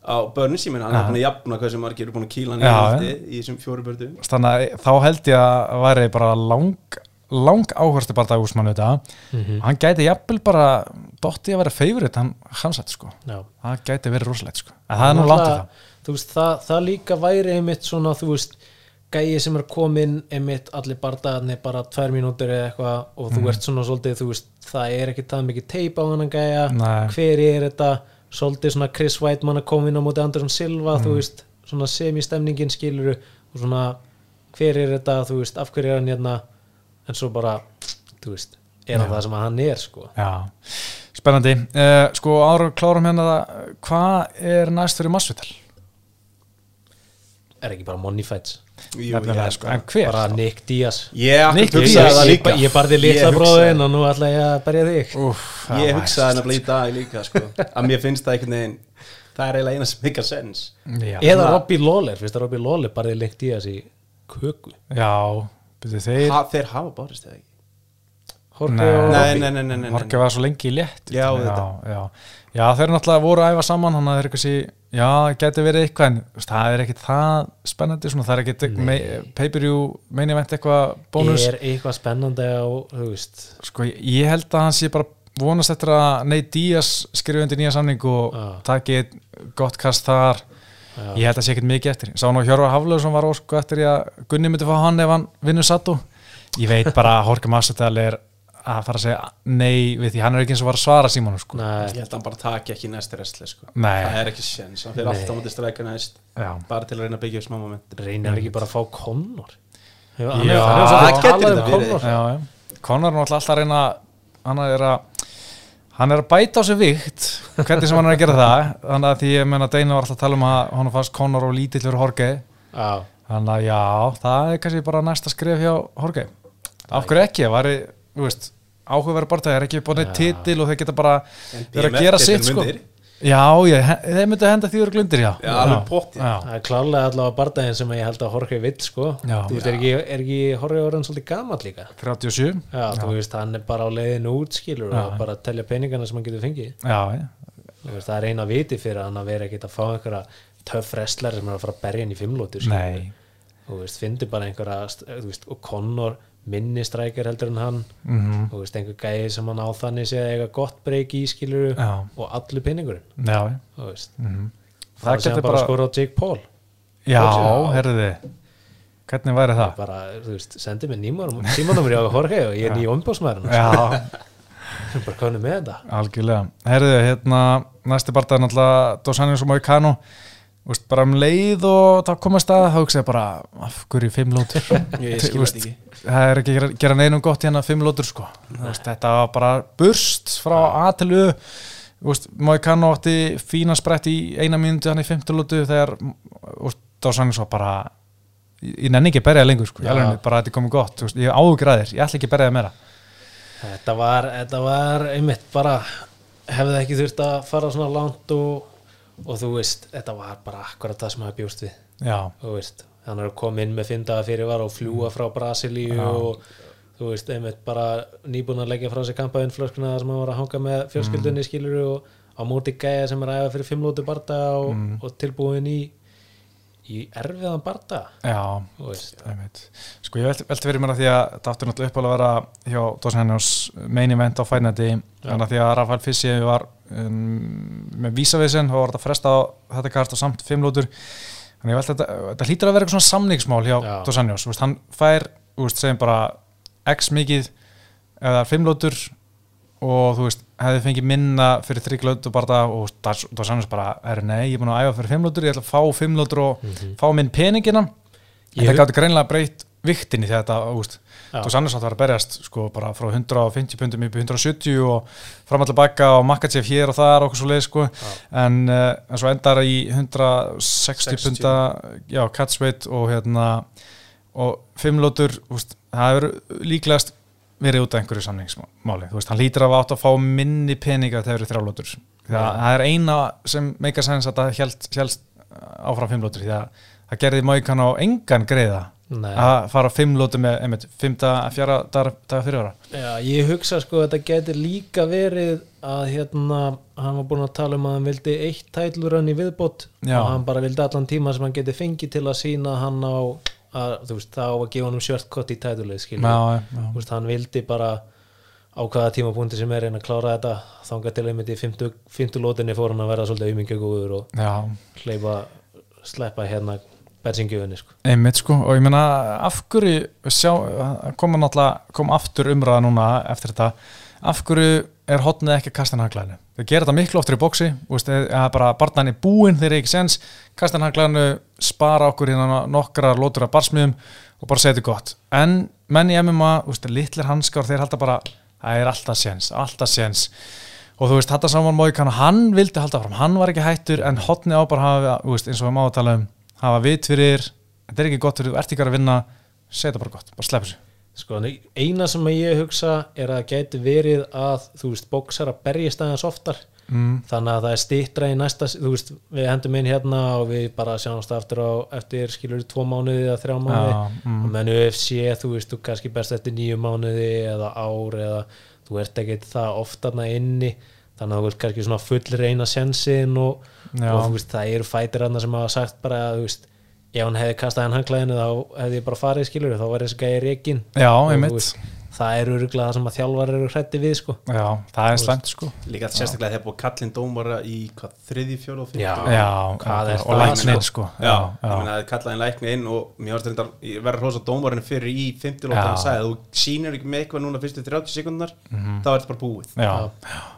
Speaker 3: á börnins, ég meina hann er búin að jafna hvað sem margir eru búin að kýla hann í í þessum fjóru bördu
Speaker 1: þannig að þá held ég að væri bara lang, lang áhverstu bara dagúsmann þetta
Speaker 2: Mhm.
Speaker 1: hann gæti jafnvel bara dotti að vera favorite hann Hamsat sko
Speaker 2: já.
Speaker 1: það gæti verið rosalegt sko en það er nú langt í það
Speaker 2: þú veist, það, það líka væri einmitt svona, þú veist gæi sem er komin einmitt allir bardagarnir bara tvær mínútur eða eitthvað og
Speaker 1: Mhm.
Speaker 2: þú ert svona svolítið, þú veist það er ekki það mikið teip á hann gæja
Speaker 1: Nei.
Speaker 2: hver er þetta, svolítið svona Chris Whiteman að koma inn á móti Anderson Silva
Speaker 1: Mhm.
Speaker 2: þú veist, svona semi-stemningin skiluru og svona, hver er þetta þú veist, af hverju er hann hérna en svo bara, þú veist er hann það sem hann er, sko.
Speaker 1: Já, spennandi. Uh, Sko ára klárum hérna það Hvað er næst fyrir Masvital?
Speaker 2: er ekki bara money fights?
Speaker 1: Nefnilega, sko. En hver?
Speaker 2: bara Nick Diaz.
Speaker 3: Ég
Speaker 1: Nick Diaz.
Speaker 3: það
Speaker 2: ég,
Speaker 3: líka.
Speaker 2: Ég barði litla
Speaker 3: Ég
Speaker 2: bróðin
Speaker 3: hugsaði-
Speaker 2: og nú ætla ég að berja þig.
Speaker 1: Úf,
Speaker 3: ég hugsaði nefnilega í dag líka sko, að mér finnst það einhvern veginn það er eiginlega eina sem mikar sens
Speaker 1: Já,
Speaker 2: eða Robbie Lawler, finnst það Robbie Lawler barði Nick Diaz í köku?
Speaker 1: Já þeir
Speaker 3: ha, þeir hafa barist eða ekki?
Speaker 2: Jorge
Speaker 1: Nei.
Speaker 2: og
Speaker 3: Nei,
Speaker 2: Robby
Speaker 3: nei, nei, nei, nei,
Speaker 1: Horki var svo lengi í létt
Speaker 3: Já,
Speaker 1: já, já. já, þeir náttúrulega voru að æfa saman hann að þeir eitthvað sé, já, geti verið eitthvað en það er ekkit það spennandi svona, það er ekkit me, pay-per-view meini veit eitthvað bónus.
Speaker 2: Er eitthvað spennandi á, þú veist?
Speaker 1: Sko, ég held að hann sé bara vonast eftir að Nate Diaz skrifa undir nýja samning og
Speaker 2: Já.
Speaker 1: taki einn gott kast þar
Speaker 2: Já.
Speaker 1: ég held að sé ekkert mikið eftir sá nú Hjörvar Haflöðsson var ósku eftir í að Gunni myndi fá hann ef hann vinnur Sato ég veit bara að Jorge Massadal er að fara að segja nei við því, hann er ekki eins og var að svara Simonu sko.
Speaker 2: Nei,
Speaker 3: Ég held að hann bara taki ekki næst restli sko.
Speaker 1: Nei.
Speaker 3: Það er ekki sjens, hann fyrir alltaf á móti strækja næst
Speaker 1: já,
Speaker 3: bara til að reyna að byggja upp smá moment
Speaker 2: reynir hann ekki bara að fá Connor
Speaker 1: Já,
Speaker 2: Hann hann hefur
Speaker 3: það getur þetta verið.
Speaker 2: Connor.
Speaker 1: já, já. Conor er náttúrulega alltaf að reyna hann er að hann er að bæta á sig vikt hvernig sem hann er að gera það. Þannig að því ég menna Deina var alltaf að tala um að hann fannst Conor og lítillur Jorge.
Speaker 2: Já,
Speaker 1: þannig að já, það er kannski bara næsta skrif hjá Jorge. Af hverju ekki, það væri, þú veist áhugaverð bara, það er ekki búin eitt
Speaker 2: Já.
Speaker 1: titil og þeir geta bara verið að gera sitt sko.
Speaker 3: mundir.
Speaker 1: Já, ég, þeir myndu henda því úr glundir, já.
Speaker 3: Já, alveg
Speaker 1: já,
Speaker 2: það er klárlega allavega bardaginn sem ég held að Jorge vill sko.
Speaker 1: Já.
Speaker 2: Þú veist, er ekki, er ekki Jorge orðin svolítið gamall líka?
Speaker 1: 37
Speaker 2: Já, þú veist, hann er bara á leiðinu út skilur
Speaker 1: Já.
Speaker 2: og bara að telja peningana sem hann getur fengið.
Speaker 1: Já, já,
Speaker 2: Þú veist, það er eina viti fyrir hann að vera ekkert að fá einhverja töff wrestler sem er að fara að berja hann í fimmlótur
Speaker 1: nei.
Speaker 2: Þú veist, bara og minni strækjar heldur en hann.
Speaker 1: Mm
Speaker 2: þú veist, einhver gæði sem hann á þannig sé að eiga gott breyk í skiluru
Speaker 1: Já.
Speaker 2: og allur peningurinn
Speaker 1: já,
Speaker 2: veist,
Speaker 1: mm
Speaker 2: það
Speaker 1: það
Speaker 2: sé hann bara
Speaker 1: bara
Speaker 2: skora á Jake Paul.
Speaker 1: Já, herriði hvernig væri það?
Speaker 2: Bara, þú veist, sendi mér tímanumur í á Jorge og ég er nýja ombásmaður
Speaker 1: já,
Speaker 2: bara konu með þetta.
Speaker 1: Algjörlega. Herriði, hérna, næsti barndað er náttúrulega Dos Anjos og Moicano Úst, bara um leið og það komast að þá hugsa ég bara, af hverju fimm lótur?
Speaker 3: Ekki.
Speaker 1: það er ekki að gera, neinum gott hérna fimm lótur sko. Þú veist, þetta var bara burst frá A til U Moicano átti fína sprett í eina mínúti hann í fimmtu lótu þegar Dósannis var bara ég, nenni ekki að berja lengur sko, alveg bara þetta er komið gott ég ágræðir, ég ætla ekki að berja það meira.
Speaker 2: Þetta var, þetta var einmitt bara hefði ekki þurft að fara svona langt og, og þú veist, þetta var bara akkurat það sem hafa bjóst við.
Speaker 1: Já,
Speaker 2: er að koma inn með fyndaða fyrir var og fljúa frá Brasilíu og þú veist, einmitt bara nýbúin að leggja frá sig kampaðinn flöskuna þar sem hann var að hanga með fjölskyldunni mm. skilur og á móti gæja sem er að æfa fyrir fimm lótu barda og, og tilbúin í í erfiðan barda.
Speaker 1: Já Einmitt. Sko ég velti, velti fyrir mér að því að það átti náttúrulega uppálega að vera hjá Dawson Hennios main event á fænandi en að því að Rafael Fissi var um, með vísavísin og var þetta fresta á þetta kart og samt fimm lótur þannig að þetta, þetta hlýtur að vera eitthvað svona samningsmál hjá Hennios, veist, hann fær veist, segjum bara x mikið eða fimm lótur og þú veist, hefði fengið minna fyrir þrygglötu bara og Dawson Hennios bara er nei, ég er búin að æfa fyrir fimm lótur ég ætla að fá fimm lótur og fá minn peningina en það gátti greinlega breytt viktinni þegar þetta, úst, að það var að berjast sko bara frá 150 pundum upp í 170 og fram að tilbaka og Makachev hér og þar og okkur svo leið sko en, uh, en svo endar í 160
Speaker 3: 60.
Speaker 1: punda já, catchweight og hérna og fimm lótur, úst, það hefur líklegast verið út af einhverju samningsmáli, þú veist, hann lítur af átt að fá minni peninga þegar það eru þrjálótur það, það er eina sem meika sæns að það helst áfram fimm lótur því að það gerði Móikan á engan greiða
Speaker 2: Nei.
Speaker 1: að fara fimm lótur með einmitt, fimmta, fjara daga, daga fyrir ára
Speaker 2: Já, ég hugsa sko að þetta getur líka verið að hérna hann var búin að tala um að hann vildi eitt tætlurönn í viðbót
Speaker 1: Já.
Speaker 2: og hann bara vildi allan tíma sem hann geti fengið til að sína hann á að, þú veist, þá að gefa hann um sjörtkott í
Speaker 1: já, já,
Speaker 2: þú veist, hann vildi bara á hvaða tímapunkti sem er einn að klára þetta þangað til einmitt í 50, 50 lótinni fór hann að vera svolítið auðmingja góður og hleypa sleppa hérna bersingjöfunni sko.
Speaker 1: einmitt sko. Og ég meina af hverju sjá, koma náttúrulega kom aftur umræða núna eftir þetta. Af hverju er hotnið ekki að kasta hann haglæðinu þau gera þetta miklu oftur í bóksi úst, eða bara barnan er búinn þeir eru ekki sens kasta hann haglæðinu, spara okkur hérna nokkra lótur af barsmiðum og bara segja þetta gott. En menn í MMA, úst, litlir hanskar þeir halda bara, það er alltaf sens alltaf sens og þú veist, þetta saman mói hann vildi halda fram, hann var ekki hættur en hotnið á bara hafa, veist, eins og við má að tala um hafa vit fyrir, þetta er ekki gott fyrir þú ert ekki að vinna, segja þetta bara gott bara slepp þessu.
Speaker 2: Sko, eina sem ég hugsa er að það gæti verið að þú veist, bóksar að berjast aðeins oftar.
Speaker 1: Mm,
Speaker 2: þannig að það er stýttra í næsta þú veist, við hendum inn hérna og við bara sjáumst aftur á eftir skilur tvó mánuði eða þrjá mánuði.
Speaker 1: já, mm,
Speaker 2: og menn UFC, þú veist, þú kannski best eftir nýju mánuði eða ár eða þú ert ekki það oft þarna inni þannig að þú veist kannski svona full reyna sensin og, og veist, það eru fætir þarna sem hafa sagt bara að veist, ef hann hefði kastað hann hanglaðinu þá hefði ég bara farið skilur þá var þessi gæði reikin
Speaker 1: já, einmitt.
Speaker 2: veist, það eru öruglega það sem að þjálfar eru hrætti við sko.
Speaker 1: Já, það er slæmt sko.
Speaker 3: Líka sérstaklega þegar búið kallinn dómara í hvað, þriði, fjóla og
Speaker 2: Já.
Speaker 3: fjóla
Speaker 1: já,
Speaker 2: Hvað er
Speaker 1: og
Speaker 2: það,
Speaker 1: læknir
Speaker 3: sko?
Speaker 1: sko.
Speaker 3: Já,
Speaker 1: já,
Speaker 3: ég meina að kallaði lækni inn og mér varst þetta, ég verður hrósa dómarinn fyrir í 50 lóta hann sagði að þú sýnir ekki með eitthvað núna fyrstu 30 sekundar þá er þetta bara búið.
Speaker 1: Já,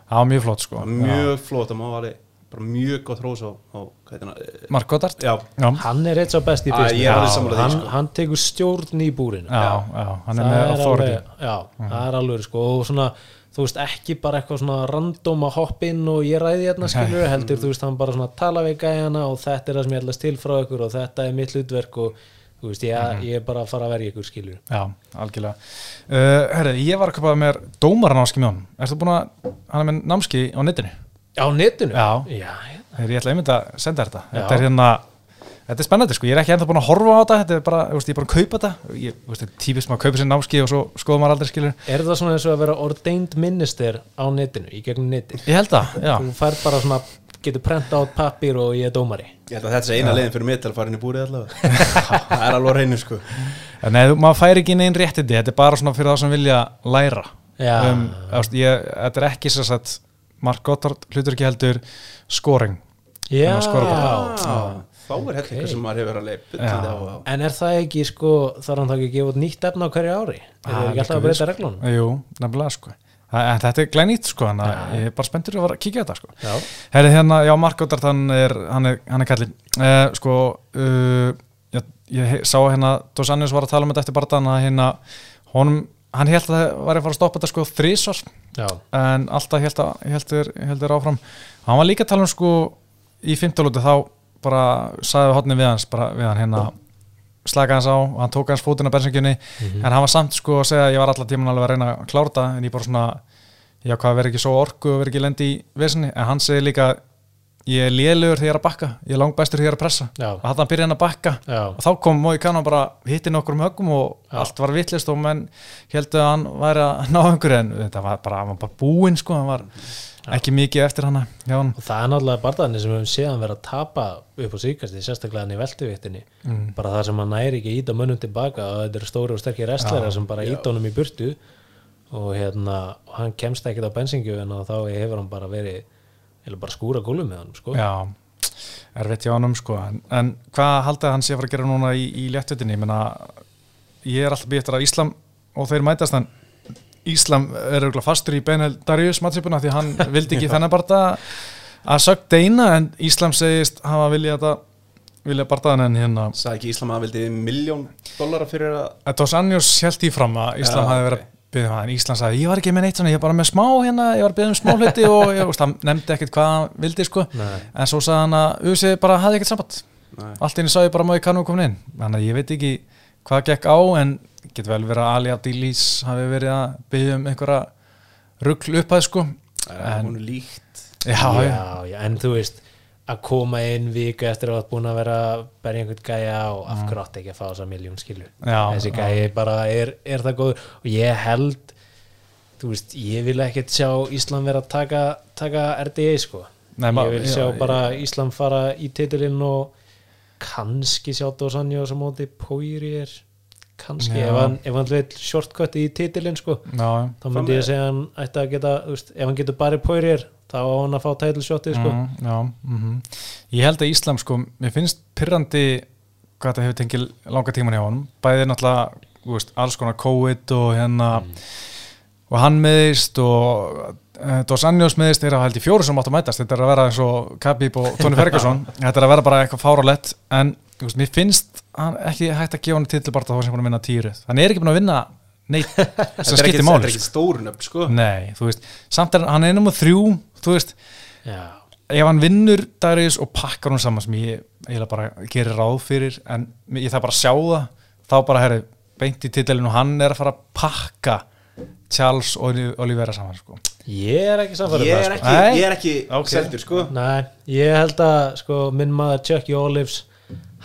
Speaker 1: það var mjög flott sko.
Speaker 3: Það mjög flott, það má alveg bara mjög gott hrósa á, á eh,
Speaker 1: Mark Goddard?
Speaker 3: Já,
Speaker 1: já,
Speaker 2: hann er eitt svo best í
Speaker 3: Æ,
Speaker 2: fyrst
Speaker 3: ég alveg sammála því,
Speaker 2: hann,
Speaker 3: sko.
Speaker 2: hann tekur stjórn í búrinu.
Speaker 1: Já, já, hann er
Speaker 2: það
Speaker 1: með
Speaker 2: er
Speaker 1: authority.
Speaker 2: alveg, já, það er alveg sko, og svona, þú veist, ekki bara eitthvað svona random að hoppa inn og ég ræði hérna skilur, heldur, þú veist, hann bara svona tala við gæjana og þetta er það sem ég ætlast til frá ykkur og þetta er mitt hlutverk og þú veist, ég, ég er bara að fara að verja ykkur skilur
Speaker 1: Já, algjörlega. Uh, Herri, ég var að köpa mér dómaranámski með honum Ertu búin að, hann er með námski á netinu
Speaker 2: á netinu?
Speaker 1: Já.
Speaker 2: já.
Speaker 1: Þegar ég ætla einmitt að senda þetta. Þetta er hérna, þetta er spennandi sko. Ég er ekki ennþá búin að horfa á þetta. Þetta er bara, ég er bara að kaupa þetta. Ég, þú veist, er típist maður að kaupa sér námski og svo skoða maður aldrei skilur
Speaker 2: er það svona eins og að vera ordained minister á netinu, í gegnum neti
Speaker 1: Ég held það, já.
Speaker 2: Þú fær bara svona, getur prenta át pappir og ég er dómari.
Speaker 3: Ég held að þetta sé eina leiðin fyrir mig til að fara inn í búrið allavega. Það er alveg á reynu sko.
Speaker 1: En Nei, maður fær ekki inn einn réttindi. Þetta er bara svona fyrir það sem vilja læra.
Speaker 2: Já.
Speaker 1: um, ég, Þetta er ekki sett Mark Goddard hlutur ekki heldur scoring
Speaker 2: já.
Speaker 3: Ah, þá er þetta eitthvað sem maður hefur alveg byttandi á á.
Speaker 2: En er það ekki sko, þarf hann þá ekki að gefa út nýtt efna á hverju ári? Er það ekki alltaf að breyta reglunum?
Speaker 1: Jú, nefnilega sko Það- en Þetta er glænýtt sko, þannig að ég er bara spenntur að að kíkja á þetta sko
Speaker 2: Já,
Speaker 1: Herri hérna, já, Mark Goddard, hann er, hann er, hann er kallinn. Uh, sko, uh, ég, ég sá hérna, Dos Anjos var að tala um þetta eftir barðan að hérna, honum, hann held að það var að fara að stoppa þetta sko þrísvar, en alltaf held að, heldur, heldur áfram. Hann var líka að tala um sko í fimmtalúti þá bara sagði hodni við hans, bara við hann hérna, slaka hans á og hann tók hans fótinn á bensingjunni, en hann var samt sko að segja að ég var allar tíman alveg að reyna að klára þetta, en ég bara svona, já hvað verður ekki svo orku og verður ekki lendi í vesinni. En hann segir líka ég er lélugur þegar ég er að bakka. Ég er langbæstur þegar ég er að pressa.
Speaker 2: Já.
Speaker 1: og hann byrja hann að bakka.
Speaker 2: Já,
Speaker 1: og þá kom Mói Kannan bara hitti nokkur um höggum og
Speaker 2: Já.
Speaker 1: allt var vittlist og menn heldur að hann væri að ná einhverju. En þetta var bara, var bara búinn sko, hann var ekki mikið eftir hann
Speaker 2: og það er náttúrulega barðanir sem við höfum séðan verið að tapa upp á síkasti, sérstaklega hann í veltuviktinni
Speaker 1: Mm.
Speaker 2: bara það sem hann næri ekki að íta mönnum tilbaka og þetta eru stóri og sterkir restlera sem bara íta honum í burtu. Og hérna, hann kemst ekkert á bensingjöfin og þá hefur hann bara verið eða bara skúra gólum með hann sko.
Speaker 1: já, erfitt hjá hann sko. en, en hvað haldið hann sé að fara að gera núna í, í léttutinni ég, meina, ég er alltaf býttur að Íslam og þeir mætast en Íslam er auðvitað fastur í Benel Darius mattsipuna því hann vildi ekki þennan barða að sögt deina en Íslam segist hafa vilja þetta vilja barðaðan en hérna
Speaker 3: sagði ekki Íslam að vildi miljón dollara fyrir að
Speaker 1: Dos Anjos held í fram að Íslam
Speaker 3: Já,
Speaker 1: hafi verið að byggja það en Íslam sagði ég var ekki með neitt svona, ég var bara með smá hérna ég var að byggja um smá hluti og ég veist, hann nefndi ekkert hvað hann vildi sko.
Speaker 2: Nei.
Speaker 1: en svo sagði hann að Usi bara hafði ekkert samband. Allt inni sá ég bara má ég kannu komin inn? Þannig að ég veit ekki hvað gekk á en getur vel verið að Ali Abdilís hafi verið að byggja um einhverja ruggl upphæð sko.
Speaker 3: En,
Speaker 1: En-
Speaker 3: hún er líkt.
Speaker 1: Já, já,
Speaker 2: já, já, en þú veist að koma inn viku eftir að hafa búin að vera að berja einhvern gæja og af hverju átti ekki að fá þessa miljón skilu
Speaker 1: Já,
Speaker 2: þessi
Speaker 1: já.
Speaker 2: gæji bara er, er það góður. Og ég held þú veist, ég vil ekkert sjá Íslam vera að taka, taka RDA sko.
Speaker 1: Nei,
Speaker 2: ég vil
Speaker 1: já,
Speaker 2: sjá
Speaker 1: ég-
Speaker 2: bara Íslam fara í titilinn og kannski sjá Dosanjó sem móti. Poirier kannski,
Speaker 1: Já.
Speaker 2: ef hann, ef hann vil shortcut í titilinn sko
Speaker 1: já,
Speaker 2: þá myndi ég segja að hann ætti að geta þú veist, ef hann getur bara Poirier þá á hann að fá title shotið sko.
Speaker 1: Mm, já mm ég held að Íslam sko, mér finnst pyrrandi hvað þetta hefur tengið langa tíman hjá honum. Bæðið náttúrulega, þú veist, alls konar COVID og hérna og hann meðist og uh, Dos Anjos meðist er að held í fjóru sem átt að mætast. Þetta er að vera eins og Khabib og Tony Ferguson. Þetta er að vera bara eitthvað fáralett en þú veist, mér finnst hann ekki hægt að gefa hann titilbarta þá sem hann vinna týrið hann er ekki búin að vinna
Speaker 3: þetta er
Speaker 1: skiptir
Speaker 3: ekki,
Speaker 1: máli
Speaker 3: þetta er
Speaker 1: sko.
Speaker 3: ekki stórnöfn sko
Speaker 1: nei, þú veist, samt er hann er nummer þrjú þú veist,
Speaker 2: já,
Speaker 1: ef hann vinnur Darius og pakkar hún saman sem ég eiginlega bara gerir ráð fyrir en ég þarf bara að sjá það þá bara herri, beint í titilinu og hann er að fara að pakka Charles og Olivera saman sko.
Speaker 2: ég er ekki samfærið
Speaker 3: Ég er ekki,
Speaker 1: Nei.
Speaker 3: ég er ekki
Speaker 1: Ok.
Speaker 3: seldur sko
Speaker 2: Nei, ég held að sko, minn maður Chucky Olives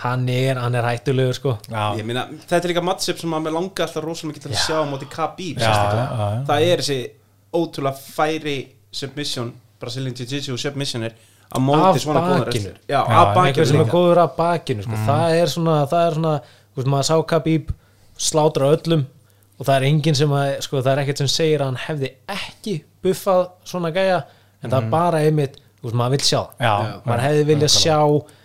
Speaker 2: hann er, hann er hættulegur sko.
Speaker 1: já,
Speaker 3: Ég meina, þetta er líka matchup sem að mér langa alltaf rosalega mikið til að sjá á móti
Speaker 1: já.
Speaker 3: Það er þessi ótrúlega færi submission, Brazilian Jiu-Jitsu submissionir á móti
Speaker 2: Af
Speaker 3: svona
Speaker 2: bakinu.
Speaker 3: Já,
Speaker 1: Já,
Speaker 3: af bakinu
Speaker 2: sem er góður af bakinu sko. það er svona, það er svona þú veist, maður sá Khabib slátra öllum og það er enginn sem að sko, það er ekkert sem segir að hann hefði ekki buffað svona gæja en það er bara einmitt, þú veist, maður vil sjá
Speaker 1: Já.
Speaker 2: maður hefði viljað sjá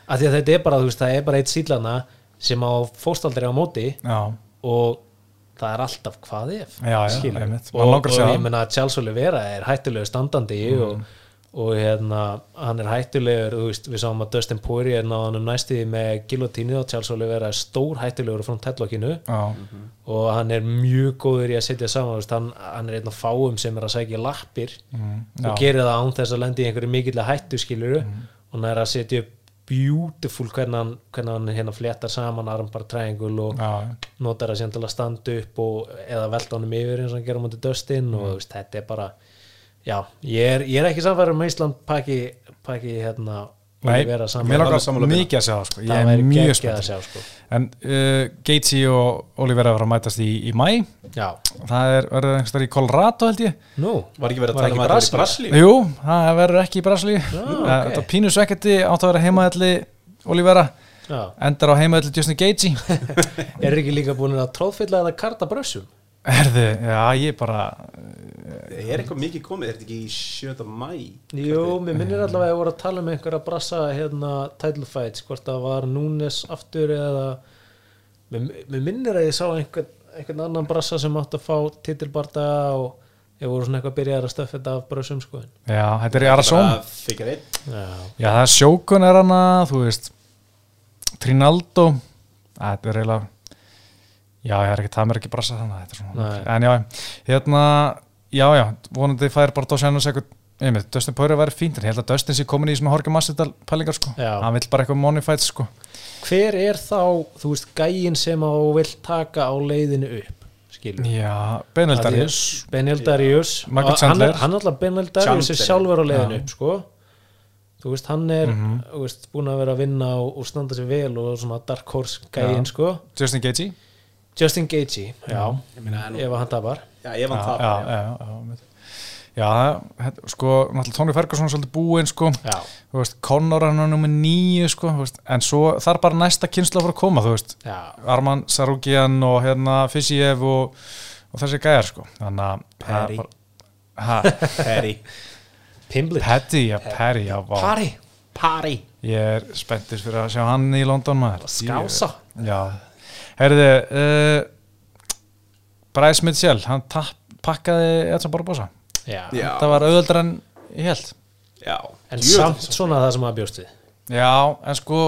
Speaker 2: að því að þetta er bara, veist, það er bara eitt sílana sem á fóstaldri á móti
Speaker 1: já,
Speaker 2: og það er alltaf hvað ef
Speaker 1: Já,
Speaker 2: og, og ég menna að Charles Oliveira er hættulegu standandi
Speaker 1: Mm.
Speaker 2: og, og hérna hann er hættulegur, þú veist, við sáum að Dustin Poirier náðan um næstiði með gilotínu og Charles Oliveira er stór hættulegur frá tellokinu.
Speaker 1: Já,
Speaker 2: og hann er mjög góður í að setja saman veist, hann, hann er einn af fáum sem er að sækja lappir
Speaker 1: mm,
Speaker 2: og gerir það án þess að lendi í einhverju mikill hættu skiluru
Speaker 1: Mm.
Speaker 2: og hann er að setja upp beautiful hvernig hann, hérna fléttar saman armbar triangle og
Speaker 1: já,
Speaker 2: notar að standa upp og, eða velta honum yfir eins og hann gerir mútið Dustin og
Speaker 1: Mm.
Speaker 2: veist, þetta er bara já, ég er, ég er ekki samfæður um að Ísland pakki, pakki hérna
Speaker 1: Nei, mér
Speaker 3: Bina.
Speaker 1: mikið að sjá það sko. ég
Speaker 2: það
Speaker 1: er
Speaker 2: væri
Speaker 1: mjög spennt
Speaker 2: sjá sko.
Speaker 1: en uh, Gaethje og Olivera var að mætast í, í mæ
Speaker 2: já,
Speaker 1: það er, verður einhverstað í Colorado held ég
Speaker 2: nú
Speaker 3: Var ekki verið að
Speaker 2: Var
Speaker 3: tala um er í? Brasilíu?
Speaker 1: Jú, það verður ekki í Brasilíu
Speaker 2: Já,
Speaker 1: Eh,
Speaker 2: ok.
Speaker 1: Þetta pínu svekkandi átt að vera heimaðalli Olivera,
Speaker 2: já.
Speaker 1: endar á heimaðalli Justin Gaethje
Speaker 2: er ekki líka búin að tróðfylla eða karta brössum
Speaker 1: Herði, já ég bara
Speaker 3: Er eitthvað mikið komið, er þetta ekki í 7. mæ?
Speaker 2: Jú, mér minnir allavega að ég voru að tala um einhverja brassa hérna title fights, hvort það var Núnes aftur eða mér, mér minnir að ég sá einhvern, einhvern annan brassa sem átti að fá titilbarta og ég voru svona eitthvað að byrja að stöffa þetta af brössum sko.
Speaker 1: Já, þetta er í
Speaker 3: einn
Speaker 2: Já,
Speaker 1: Já, það er sjókun er hana, þú veist Trinaldo. Þetta er eiginlega Já, ég er ekki, það mér ekki brasa þannig er. En já, hérna Já, já, vonandi fær bara Dósjanus eitthvað einmitt, Dustin Poirier væri fínt en ég held að Dustin sé komin í svona Horki Massidal pælingar sko,
Speaker 2: Já.
Speaker 1: hann vill bara eitthvað money fight sko
Speaker 2: hver er þá, þú veist, gæin sem á vill taka á leiðinu upp skilur
Speaker 1: Já, Benildarius
Speaker 2: Benildarius
Speaker 1: Michael
Speaker 2: Og hann er, hann er alltaf Benildarius er
Speaker 3: Chandler.
Speaker 2: sjálfur á leiðinu
Speaker 1: Já.
Speaker 2: upp sko þú veist, hann er
Speaker 1: Mhm.
Speaker 2: þú veist, búin að vera að vinna og, og standa sér vel og svona dark horse gæin
Speaker 1: Já.
Speaker 2: sko
Speaker 1: Justin Gaethje
Speaker 2: Justin Gaethje, já, ef hann tapar.
Speaker 3: Já, vann
Speaker 1: já,
Speaker 3: það
Speaker 1: já, já, já, já, sko, náttúrulega Tony Ferguson er svolítið búinn sko.
Speaker 2: Já,
Speaker 1: þú veist, Conor hann er nummer nýju sko, þú veist, en svo þarf bara næsta kynsla fara að koma, þú veist,
Speaker 2: já,
Speaker 1: Arman Sarukian og hérna Fisiev og, og þessi gæjar sko, þannig að er
Speaker 3: Perry.
Speaker 1: bara- ha,
Speaker 3: Perry.
Speaker 2: Pimblit
Speaker 1: Petty, já, Perry, já,
Speaker 2: Pari,
Speaker 3: Pari
Speaker 1: ég er spenntur fyrir að sjá hann í London maður.
Speaker 2: Skása.
Speaker 1: Já, heyrðu uh, Bryce Mitchell hann tapp, pakkaði Edson Barbosa.
Speaker 2: Já,
Speaker 3: Já.
Speaker 1: það var auðvöldar en ég held
Speaker 3: Já.
Speaker 2: En
Speaker 3: Djöfull,
Speaker 2: samt svona það sem að bjóst við.
Speaker 1: Já, en sko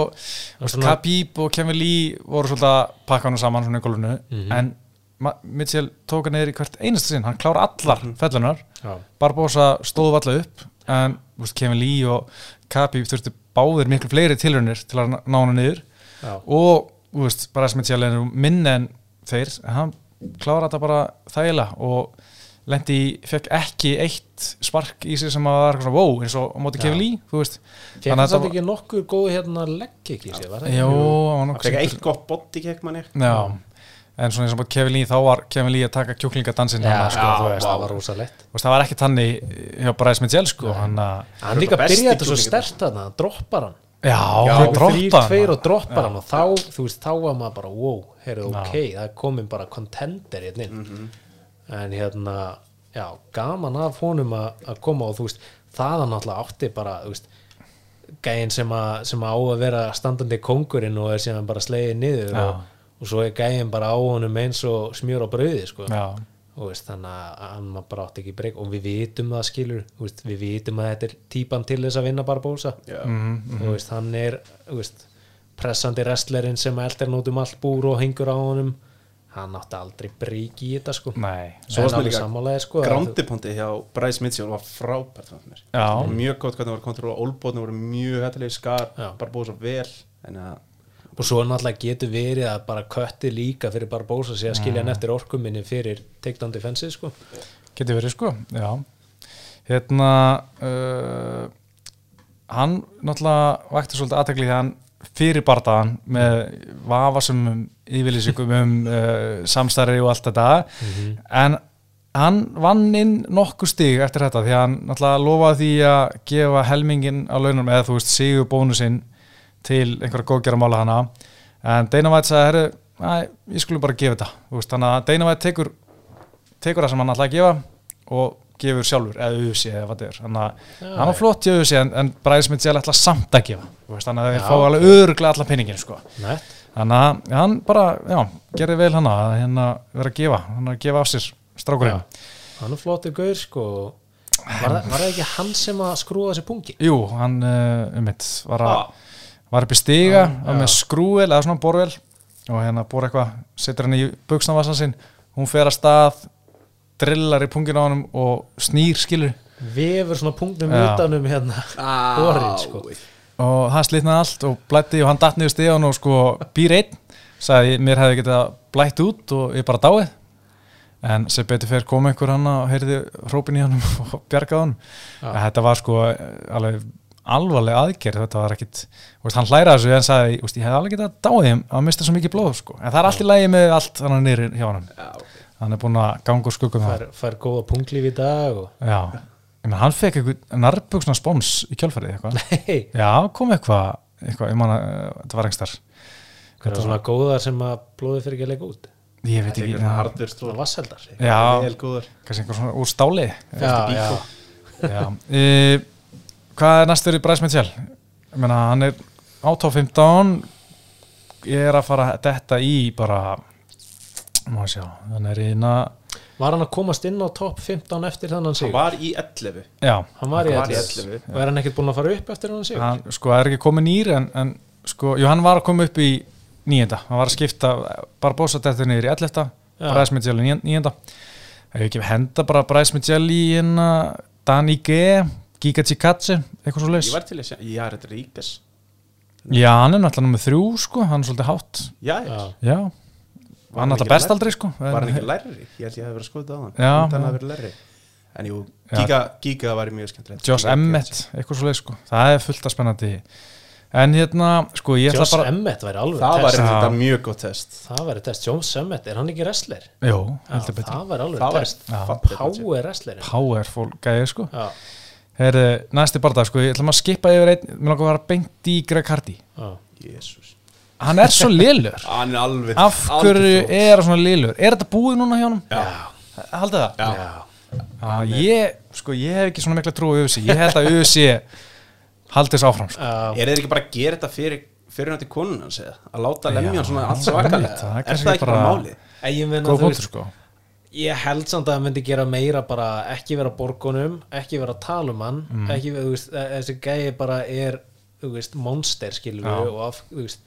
Speaker 2: svona-
Speaker 1: Khabib og Kevin Lee voru svolítið að pakka hann saman svona í gólfinu
Speaker 2: Mhm.
Speaker 1: en Ma- Mitchell tók hann í hvert einasta sinn. Hann klára allar fellunar.
Speaker 2: Já,
Speaker 1: Barbosa stóð valla upp en veist, Kevin Lee og Khabib þurftu báðir miklu fleiri tilraunir til að ná hann niður.
Speaker 2: Já,
Speaker 1: og veist, bara sem Mitchell er minni en þeir hann klára þetta bara þægilega og lendi, í- fekk ekki eitt spark í sig sem að var eitthvað svona wow, eins og móti. Kevin Lee, þú veist.
Speaker 2: Fekk hann
Speaker 1: að þetta
Speaker 2: ekki nokkur góð hérna leggik í sig, var það
Speaker 1: Jó, hann var
Speaker 3: Það
Speaker 1: nokkuð
Speaker 3: fekk eitt gott bodykick manni
Speaker 1: Já, en svona eins og Kevin Lee þá var Kevin Lee að taka kjúklingadansinn
Speaker 2: Já,
Speaker 1: sko,
Speaker 2: já,
Speaker 1: þú veist,
Speaker 2: það var
Speaker 1: veist, það var ekki tannig hjá Bryce Mitchell sko, hann að
Speaker 2: hann líka byrjaði þetta svo stert þarna, hann droppar hann
Speaker 1: Já,
Speaker 3: Já,
Speaker 1: hann
Speaker 2: þrýr,
Speaker 1: droppa
Speaker 2: tveir
Speaker 1: hann
Speaker 2: og droppar hann og þá, þú veist, þá var maður bara wow, heyrðu,
Speaker 1: Já.
Speaker 2: ok, það er komin bara contender hérna inn. En hérna, já, gaman af honum að að koma og þú veist það hann náttúrulega átti bara, þú veist gæinn sem, að- sem á að vera standandi kongurinn og er síðan bara slegið niður og, og svo er gæinn bara á honum eins og smjör á brauði, sko.
Speaker 1: Já,
Speaker 2: veist, þannig að maður bara átti ekki breyk. Og við vitum það skilur veist, við vitum að þetta er típan til þess að vinna Barbosa
Speaker 3: Já.
Speaker 1: Mhm.
Speaker 2: og veist, hann er pressandi wrestlerinn sem eldir hann út um allt búr og hengur á honum. Hann átti aldrei breyk í þetta sko.
Speaker 1: Nei.
Speaker 3: Svo
Speaker 2: alveg
Speaker 3: líka
Speaker 2: sammálaði sko
Speaker 3: Grandipondi hjá Bryce Mitchell var frábært mjög gott hvernig var kontroll og olbóðinu voru mjög hættilega skar.
Speaker 2: Já.
Speaker 3: bara búið svo vel en að
Speaker 2: og svo náttúrulega getur verið að bara kötti líka fyrir Barbosa sé að skilja hann eftir orkuminni fyrir takedown defense sko.
Speaker 1: Getur verið sko, já. Hérna uh, Hann náttúrulega vakti svolítið aðtekli þegar hann fyrir bardaðan með vafasum yfirlýsingum um uh, samstæri og allt þetta. En hann vann inn nokkuð stig eftir þetta því að hann náttúrulega lofaði því að gefa helmingin á launum eða þú veist sigur bónusinn til einhverja góðgjara mála hana. En Dana White sagði, herru, ég skulle bara gefa þetta. Þannig að Dana White tekur tekur það sem hann ætlaði að gefa og gefur sjálfur, eða auðvisi eða hvað það er þannig að
Speaker 2: Já,
Speaker 1: hann var flott í auðvisi en, en Bræði Smith sjálf ætla samt að gefa. Veist, þannig að þeir
Speaker 2: Já,
Speaker 1: fá alveg öruglega alla pinningin sko. Þannig að hann bara, já, gerði vel hana að hérna vera að gefa, hann að gefa af sér strákurinn,
Speaker 2: hann er flottur gaur sko var, var það ekki hann sem að skrúa þessi pungi?
Speaker 1: Jú, hann um mitt, var, að,
Speaker 3: Ah.
Speaker 1: Var upp í stiga
Speaker 2: Ah,
Speaker 1: með skrúvel eða svona borvel og hérna bor eitthvað, setur hann í buksnavassan sinn, hún fer að stað drillar í pungin á honum og snýr skilur
Speaker 2: vefur svona punktum
Speaker 1: Já.
Speaker 2: utanum hérna borinn sko.
Speaker 1: og það slitnaði allt og blætti og hann datt niður stíðan og sko býr einn sagði mér hefði getað blætt út og ég bara dáið. En sem betur fyrir kom einhver hann og heyrði hrópin í hann og bjargaði hann en þetta var sko alveg alvarleg aðgerð, þetta var ekkit veist, hann hlæraði þessu en sagði, veist, ég hefði alveg getað dáið þeim að mista svo mikið blóð sko. en það er allt í lægi með allt hann nýri hjá hann hann er búin að ganga úr skuggum það.
Speaker 2: Fær, fær góða punglíf í dag og
Speaker 1: já, ég menn hann fekk eitthvað nærbuksna spons í kjölfarið eitthvað. Kom eitthvað, eitthvað ég man að uh, þetta var einhver
Speaker 2: hvað er svona góðar sem að blóði fyrir ekki að leika út?
Speaker 1: Ég veit ekki, kannski einhver svona úr stáli.
Speaker 2: Já, já,
Speaker 1: já. E, hvað er næstur í Bræs Mitchell? Ég meina, hann er á top 15 ég er að fara þetta í bara má sjá, hann er í na
Speaker 2: var hann að komast inn á topp 15 eftir þannig
Speaker 3: Hann
Speaker 2: sig
Speaker 3: var í 11
Speaker 1: já,
Speaker 2: hann var í
Speaker 3: Hann var í
Speaker 2: 11
Speaker 3: 11.
Speaker 2: og er hann ekkert búin að fara upp eftir hann sig
Speaker 1: hann sko er ekki komin nýr en, en sko, jú, hann var að koma upp í nýjenda, hann var að skipta bara bósa þetta niður í 11.
Speaker 2: Já.
Speaker 1: Bræs Mitchell í nýjenda hefur ekki henda bara Bræs Mitchell í hérna Dani G Giga Chikatse, eitthvað svo
Speaker 3: Ég
Speaker 1: leys
Speaker 3: var til að segja, já, þetta er Ríkes.
Speaker 1: Já, hann er náttúrulega nummið þrjú sko, hann er svolítið hátt.
Speaker 3: Já,
Speaker 2: já,
Speaker 3: Var
Speaker 1: hann er náttúrulega best
Speaker 3: lærri?
Speaker 1: aldrei sko
Speaker 3: var hann ekki lærri? Ég held ég hef verið að skoða þetta á hann.
Speaker 1: Já,
Speaker 3: Hann
Speaker 1: já.
Speaker 3: hafði verið lærri. En jú. Giga, Giga var mjög skemmtilegt.
Speaker 1: Josh
Speaker 3: Giga.
Speaker 1: Emmett, eitthvað svo leys sko. Það er fullt af spennandi. En hérna, sko, ég ætla
Speaker 2: Josh
Speaker 1: bara
Speaker 2: Emmett væri alveg
Speaker 3: Það var
Speaker 2: test.
Speaker 1: Já.
Speaker 3: þetta mjög gott test.
Speaker 2: Það væri test, Josh Emmett, er hann ekki wrestler?
Speaker 1: Jó, heldur betur.
Speaker 2: það væri alveg
Speaker 3: Það var
Speaker 2: test. Power wrestler.
Speaker 1: Powerful gæði sko Herri, næsti barða, sko, ég ætla maður að skipa yfir einn, mér langar að vera beint í Greg Hardy.
Speaker 2: já,
Speaker 3: Jésús
Speaker 1: Hann er svo lélur.
Speaker 3: Hann er alveg
Speaker 1: Af hverju er hann svona lélur? Er þetta búið núna hjá hann?
Speaker 3: Já,
Speaker 1: Haldið það?
Speaker 3: já,
Speaker 2: já.
Speaker 1: Já, ég, sko, ég hef ekki svona mikla trú á UFC. Ég held að UFC haldi þessu áfram, sko.
Speaker 2: já.
Speaker 3: Er þeir ekki bara að gera þetta fyrir fyrir til konun hans eða að láta lemja hann svona svakalega
Speaker 1: það er
Speaker 3: það ekki bara
Speaker 1: bara-
Speaker 3: máli
Speaker 2: En ég meina,
Speaker 1: Góð punktur, sko.
Speaker 2: Ég held samt að það myndi gera meira bara ekki vera borgunum, ekki vera um hann
Speaker 1: Mm.
Speaker 2: ekki, þú veist, e- þessi gæi bara er, þú veist, monster skilur við og af, þú veist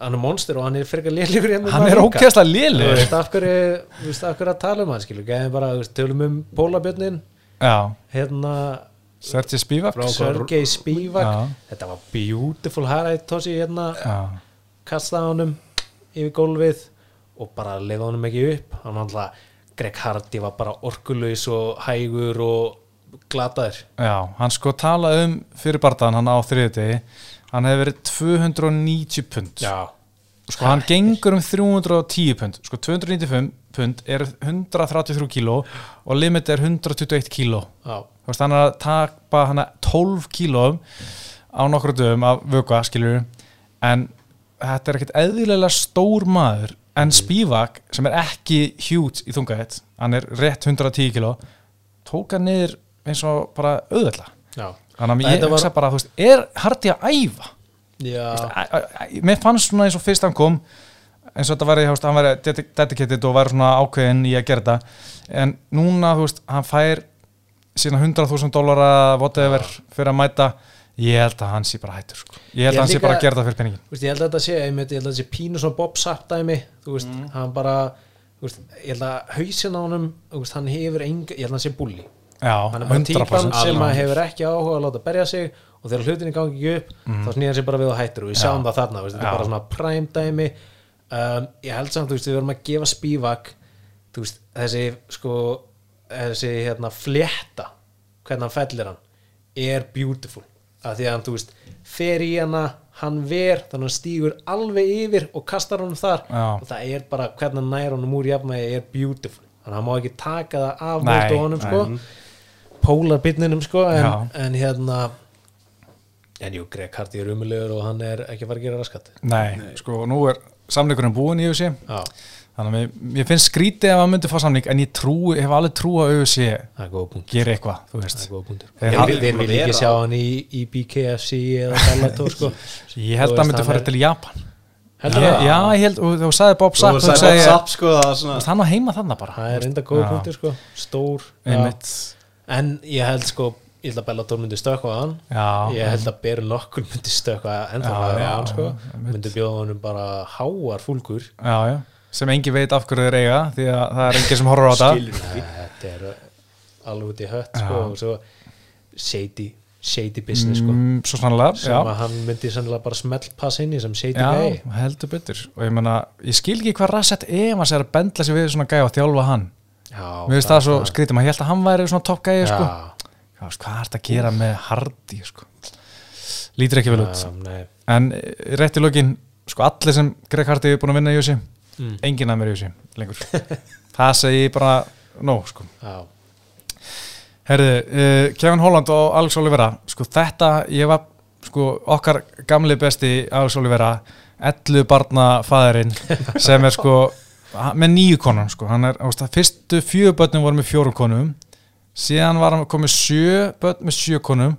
Speaker 2: hann er monster og hann er frekar lélugur hérna
Speaker 1: Hann er ógeðslega lélur.
Speaker 2: Þú veist, af hverju, þú veist, af hverju að tala um hann skilur, gæði bara, þú veist, tölum um Pólabjörnin,
Speaker 1: Já,
Speaker 2: hérna
Speaker 1: Sergi Spivak.
Speaker 2: Sergei Spivak.
Speaker 1: Já.
Speaker 2: þetta var beautiful highlight tósi hérna,
Speaker 1: Já,
Speaker 2: kastaði honum yfir gólfið og bara leiði honum ekki upp. Hann var alltaf, Greg Hardy var bara orkulaus og hægur og glataður.
Speaker 1: Já, hann sko talaði um fyrir barðan hann á þriðdegi. Hann hefði verið 290 pund.
Speaker 2: já,
Speaker 1: sko hann gengur um 310 pund. Sko 295 pund er 133 kíló og limit er 121 kíló.
Speaker 2: Já,
Speaker 1: þú veist hann að tapa hann 12 kílóum á nokkru dögum af vöka skilur en þetta er ekkert eðlilega stór maður en Spivak sem er ekki hjút í þungahett hann er rétt 110 kíló tók hann niður eins og bara auðvella þannig að ég
Speaker 2: var-
Speaker 1: hugsa bara þú veist, er hardi að æfa? Æ- mér fannst svona eins og fyrst hann kom eins og þetta þú veist, hann dedi- dedicated og væri svona ákveðin í að gera þetta. En núna, þú veist, hann fær sína 100.000 dólara whatever fyrir að mæta ég held að hann sé bara hættur sko. ég held
Speaker 2: Ég
Speaker 1: að hann sé bara að gera það fyrir penningin
Speaker 2: ég held að þetta sé, ég held að þetta sé pínu svona Bob Sapp dæmi, þú veist,
Speaker 1: Mm.
Speaker 2: hann bara veist, ég held að hausin á veist, hann hefur enga, ég held að hann sé bulli
Speaker 1: já,
Speaker 2: hann er bara típan
Speaker 1: 100%
Speaker 2: sem
Speaker 1: alveg.
Speaker 2: hefur ekki áhuga að láta berja sig og þegar hlutinni gangi upp þá snýðan sér bara við og hættur og sjáum
Speaker 1: Mm. Já.
Speaker 2: það þarna, veist, þetta er bara svona prime dæmi um, ég held samt, þú veist, við verum að gefa spívak veist, þessi sko þessi hérna flétta að því að hann, þú veist, fer í hana hann ver, þannig að hann stígur alveg yfir og kastar honum þar.
Speaker 1: Já.
Speaker 2: og það er bara hvernig hann nær honum úr jafnvægi er beautiful, þannig að hann má ekki taka það af móti honum sko. pólarbytninum sko en, en hérna en jú, Greg Hardy er umulegur og hann er ekki að fara að gera raskat.
Speaker 1: Nei, sko, nú er samleikurinn búin í UFC
Speaker 2: já,
Speaker 1: þannig að mér, mér finnst skrítið ef hann myndi fá samling en ég trú, hef alveg trú að
Speaker 2: er punkt
Speaker 1: gera eitthvað, þú
Speaker 2: það
Speaker 1: veist
Speaker 2: er
Speaker 1: þeir
Speaker 2: vil ekki sjá hann í, í BKFC eða Bellator sko.
Speaker 1: Ég held
Speaker 2: Þú
Speaker 1: að hann myndi fara til Japan.
Speaker 2: Heldur það?
Speaker 1: Já, ég held, og þú sagði Bob
Speaker 3: Þú
Speaker 1: Sapp
Speaker 3: sagði
Speaker 1: sagði,
Speaker 3: bara sapp sko
Speaker 1: hann á heima þannig bara
Speaker 2: það er enda góð
Speaker 1: Já.
Speaker 2: punktur sko. Stór en ég held sko ég held að Bellator myndi stökkva á hann.
Speaker 1: Já,
Speaker 2: ég held að Beru nokkur myndi stökkva ennþá
Speaker 1: já,
Speaker 2: hann sko. myndi bjóða honum bara háar fúlgur.
Speaker 1: Já, já. Sem engi veit af hverju þeir eiga því að það er engi sem horfur á þetta.
Speaker 2: Þetta er alveg út í hött sko og svo shady shady business sko.
Speaker 1: Mm, svo sannlega,
Speaker 2: sem
Speaker 1: já.
Speaker 2: að hann myndi sennilega bara smelt pass inn í sem shady
Speaker 1: Já,
Speaker 2: gæi
Speaker 1: heldur betur. Og ég meina, ég skil ekki hvað Rassett Evans er að bendla sig við svona gæja og þjálfa hann.
Speaker 2: Já,
Speaker 1: mér finnst það svo skrítið, maður held að hann væri svona topp gæja sko. Hvað er þetta að gera með Hardy sko? lítur ekki vel út.
Speaker 2: Nei,
Speaker 1: en eh, rétt í lokin sko allir sem Greg Hardy er búin að vinna í Jósi
Speaker 2: Mm.
Speaker 1: enginn að mér í Jósi lengur. Það segi bara nóg sko.
Speaker 2: Já,
Speaker 1: Herði, uh, Kevin Holland og Alex Oliveira sko þetta, ég var sko okkar gamli besti Alex Oliveira 11 barna fæðurinn sem er sko með nýju konum sko, hann er, ást, fyrstu fjögur börnum voru með fjórum konum síðan var hann komið sjö börn með sjö konum.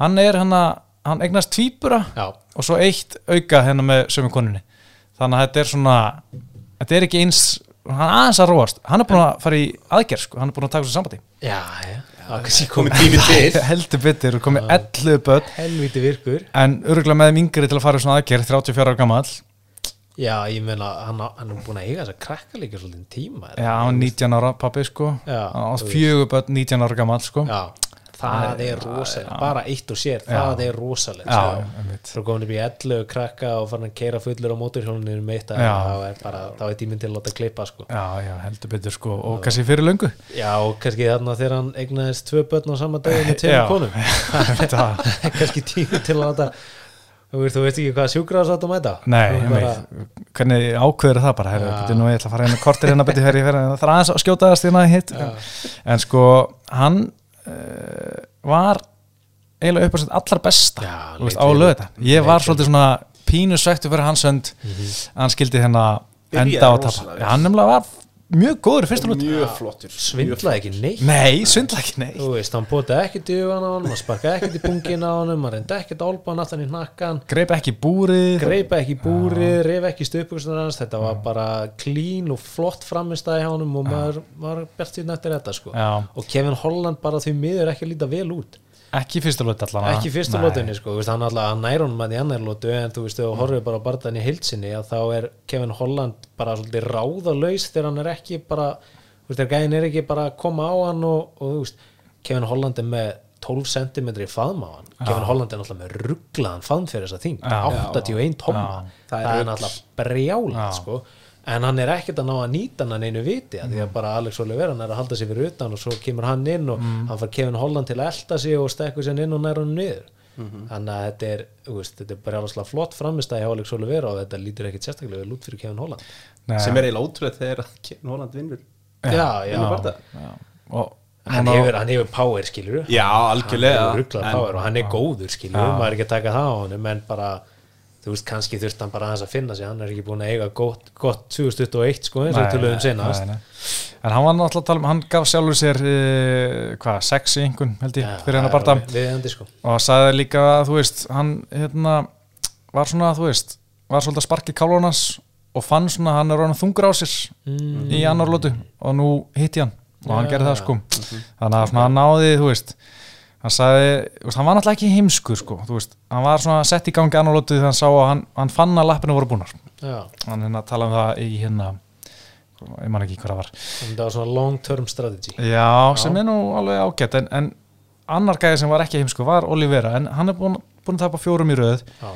Speaker 1: Hann er hann að, hann eignast tvíbura
Speaker 2: já,
Speaker 1: og svo eitt auka hennar með sömu konunni. Þannig að þetta er svona þetta er ekki eins, hann er aðeins að róast. Hann er búin að fara í aðgerð sko, hann er búin að taka svo sambandi.
Speaker 2: Já, já. Það er
Speaker 3: komið tími til.
Speaker 1: Heldur betur, komið 11 börn.
Speaker 2: Helviti virkur.
Speaker 1: En örgulega með þeim yngri til að fara í svona aðgerð 34 ára gammal
Speaker 2: Já, ég meina, hann, hann er búin að eiga þess að krakka líka svolítið tíma er
Speaker 1: já, hann var 19 ára pappi sko.
Speaker 2: Já,
Speaker 1: hann
Speaker 2: þú
Speaker 1: börn 19 ára gammal sko.
Speaker 2: Já, það er rosalega, bara eitt og sér, það er rosalega
Speaker 1: já,
Speaker 2: sko. Svo komin upp í 11 krakka og farin að keira fullur á eitt að
Speaker 1: Já.
Speaker 2: þá er er tíminn til að láta klippa sko.
Speaker 1: já, já, heldur betur sko. Og kannski fyrir löngu.
Speaker 2: Já, og kannski þarna þegar hann eignaðist tvö börn á sama dagi með
Speaker 1: Já.
Speaker 2: tveim konum. Kannski tíminn til að láta þú veist, þú veist ekki hvað sjúkraðs átt að mæta?
Speaker 1: Nei, ég
Speaker 2: bara,
Speaker 1: veit hvernig ákveður það bara,
Speaker 2: Já.
Speaker 1: betur nú ég ætla að fara hérna kortir hérna betur herri, það er aðeins að skjótaðast hérna hitt. En sko, hann uh, var eiginlega upp á sitt allar besta
Speaker 2: Já,
Speaker 1: þú veist, á
Speaker 2: út.
Speaker 1: ég var
Speaker 2: Leit
Speaker 1: svolítið svona pínu svektu fyrir hans hönd.
Speaker 2: Mhm.
Speaker 1: að hann skildi hérna enda á að tapa. hann nefnilega var mjög góður í fyrsta lút
Speaker 3: mjög flottur.
Speaker 2: Svindlaði ekki neitt.
Speaker 1: Nei, svindla ekki, nei
Speaker 2: þú veist, hann bótaði ekkert í hugan á hann hann sparkaði ekkert í pungin á hann hann reyndi ekkert álbán aftan í hnakkan
Speaker 1: greip ekki búrið.
Speaker 2: Greipa ekki í búrið, reyf ekki stöpukstur hans, þetta var bara clean og flott framistæði hjá honum og maður var bjart síðan eftir þetta sko.
Speaker 1: Já.
Speaker 2: og Kevin Holland bara því miður ekki að líta vel út
Speaker 1: ekki fyrsta lút allan
Speaker 2: ekki í fyrstu lótinni sko, veist, hann alltaf nær honum að í annar lótu en þú veist, þú horfir bara barðan í heilsinni að þá er Kevin Holland bara svolítið ráðalaus þegar hann er ekki bara, þú veist, þegar gæðin er ekki bara að koma á hann og, og þú veist, Kevin Holland er með 12 cm í faðma á hann. Kevin Holland er náttúrulega með rugglaðan faðm fyrir þessa þing,
Speaker 1: Já.
Speaker 2: 81 tomma
Speaker 1: Já.
Speaker 2: það,
Speaker 3: er
Speaker 2: náttúrulega brjálað
Speaker 1: Já.
Speaker 2: sko en hann er ekkert að ná að nýta hann einu viti að því að bara Alex Oliveira hann er að halda sig fyrir utan og svo kemur hann inn og hann far Kevin Holland til að elta sig og stekkur sér inn og nær hann niður. Þannig að þetta er, veist, þetta er bara alveg flott framistæði hjá Alex Oliveira og þetta lítur ekkert sérstaklega vel út fyrir Kevin Holland.
Speaker 1: Nei.
Speaker 3: sem er eiginlega ótrúlega þegar að Kevin Holland vinnur.
Speaker 2: Já, já.
Speaker 1: Já. og
Speaker 2: hann,
Speaker 1: hann á-
Speaker 2: hefur, hann hefur power skilur
Speaker 3: já,
Speaker 2: hann
Speaker 3: algjörlega En-
Speaker 2: power og hann er góður skilur
Speaker 1: Já.
Speaker 2: maður er ekki að taka það á honum en bara þú veist, kannski þurft hann bara aðeins að finna sig. Hann er ekki búin að eiga gott, gott 2021 sko, eins og
Speaker 1: nei,
Speaker 2: senast
Speaker 1: nei, nei. en hann var náttúrulega að tala um hann gaf sjálfur sér uh, hvað, sex í einhvern held ég, fyrir hann að barta
Speaker 2: sko.
Speaker 1: Og hann sagði líka að þú veist hann hérna var svona þú veist var svolítið að sparki kálunans og fann svona að hann er ráðan þungur á sér
Speaker 2: Mm.
Speaker 1: í annar lótu og nú hitti hann. Og hann
Speaker 2: Já.
Speaker 1: gerði það sko. Þannig að hann náði þú veist hann sagði, veist, hann var náttúrulega ekki heimskur sko, þú veist, hann var svona sett í gangi annar lótu þegar hann sá að hann, hann fann að lappinu voru búnar.
Speaker 2: Já,
Speaker 1: hann hérna tala um það í hérna ég man ekki hvað það var.
Speaker 2: Þetta var svona long term strategy.
Speaker 1: Já, sem er nú alveg ágætt en, en annar gæði sem var ekki heimsku var Olivera en hann er búin, búin að tapa fjórum í röð.
Speaker 2: Já,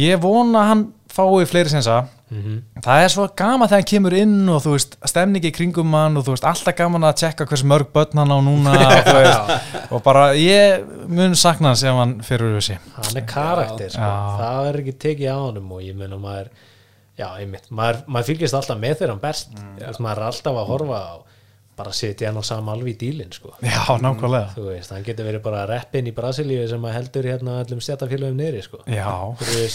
Speaker 1: ég vona hann fái fleiri sensa. Það er svo gaman þegar hann kemur inn og þú veist, stemningi kringum hann og þú veist, alltaf gaman að tjekka hversu mörg börn hann á núna og, þú veist, og bara ég mun sakna hann sem hann fyrir sig
Speaker 2: hann er karakter sko. Það er ekki tekið á honum og ég meina maður já, einmitt, maður, maður fylgist alltaf með hann best
Speaker 1: Mm.
Speaker 2: Þú veist, maður er alltaf að horfa á bara setja hann á sama alveg í dílinn sko.
Speaker 1: já, nákvæmlega.
Speaker 2: Þú veist, hann getur verið bara reppin í Brasilíu sem að heldur hérna öllum stjættafélögum niðri sko.
Speaker 1: já,
Speaker 2: fyrir við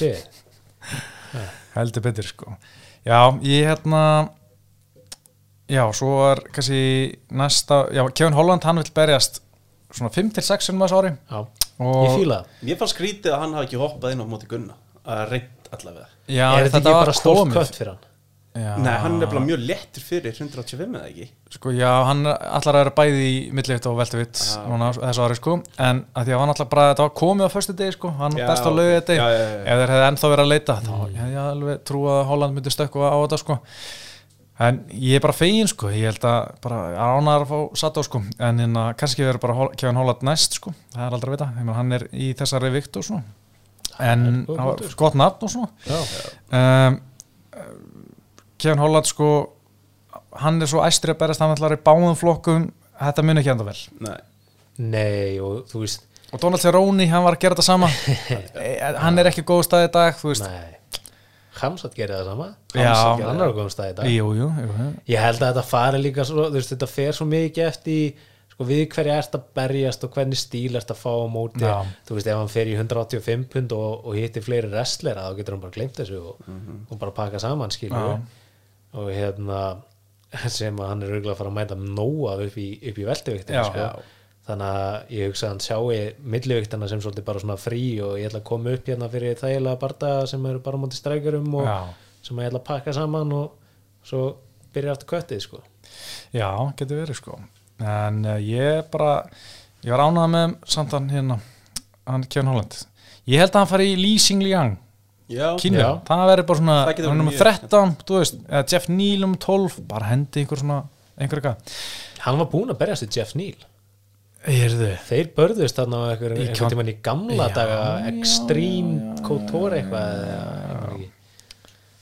Speaker 2: séð
Speaker 1: heldur betur sko. Já, ég hérna já, svo er kannski næsta, já, Kevin Holland hann vil berjast svona 5-6 um þessu ári.
Speaker 2: Já,
Speaker 1: og
Speaker 2: ég fíla það.
Speaker 3: Mér fannst skrítið að hann hafi ekki hoppað inn á móti Gunna að reynd allavega.
Speaker 1: Já,
Speaker 2: er þetta ekki bara stórt
Speaker 1: komið.
Speaker 2: kött fyrir hann
Speaker 1: Já.
Speaker 3: Nei, hann er bara mjög lettur fyrir 185 eða ekki?
Speaker 1: Sko, já, hann allar er bæði í millivitt og veltuvitt núna þessu ári, sko. En að því að hann allar bara, þetta var komið á föstu degi, sko. Hann
Speaker 3: Já,
Speaker 1: best á laugi þetta
Speaker 3: já, já, já.
Speaker 1: ef þeir hefði ennþá verið að leita þá hefði ég alveg trú að Holland myndi stökku á þetta, sko. En ég er bara fegin, sko. Ég held að bara ánar að fá satt á, sko. En hérna, kannski verður bara Kevin Holland næst, sko. Það er aldrei að vita, Ég meina, hann er í þessari vikt og svona. En
Speaker 2: góð
Speaker 1: hann var
Speaker 2: punktur.
Speaker 1: gott nafn og svona Kevin Holland sko hann er svo æstri að berast hann ætlar í báðum flokkum þetta muni ekki enda vel.
Speaker 3: Nei,
Speaker 2: nei og þú veist
Speaker 1: og Donald Cerrone, hann var að gera þetta sama. Eh, hann er ekki góð stað í dag þú veist,
Speaker 2: nei. Hamsat gerir það sama. Hamsat gerir annar góðum stað í dag.
Speaker 1: Jú, jú, jú.
Speaker 2: Ég held að þetta fari líka svo, þú veist, þetta fer svo mikið eftir í, sko, við hverja ert að berjast og hvernig stíl ert að fá á móti.
Speaker 1: Já.
Speaker 2: þú veist, ef hann fer í 185 pund og, og hittir fleiri wrestlera þá getur hann bara glemt þessu og, og bara pakka saman skilur
Speaker 1: Já.
Speaker 2: Og hérna sem að hann er auðvitað að fara að mæta nóa upp í, upp í veltuviktinu
Speaker 1: Já.
Speaker 2: sko. þannig að ég hugsa að hann sjái milliviktana sem svolítið bara svona frí og ég ætla að koma upp hérna fyrir þægilega barda sem eru bara á móti strækjurum og
Speaker 1: Já.
Speaker 2: sem ég ætla að pakka saman og svo byrja aftur köttið sko.
Speaker 1: já, getur verið sko en uh, ég bara ég var ánað með samt hann hérna hann Kevin Holland ég held að hann fari í Lee Sing Liang kynja,
Speaker 2: Já.
Speaker 1: það verður bara svona
Speaker 3: Það
Speaker 1: hann er um
Speaker 3: mjög
Speaker 1: 13, þú veist eða Jeff Neal um 12, bara hendi einhver svona einhver eitthvað.
Speaker 2: Hann var búinn að berjast í Jeff Neal.
Speaker 1: Heyrðu,
Speaker 2: þeir börðust þarna á einhvern tímann í gamla
Speaker 1: Já,
Speaker 2: daga
Speaker 1: já,
Speaker 2: Extreme Couture eitthvað ekki.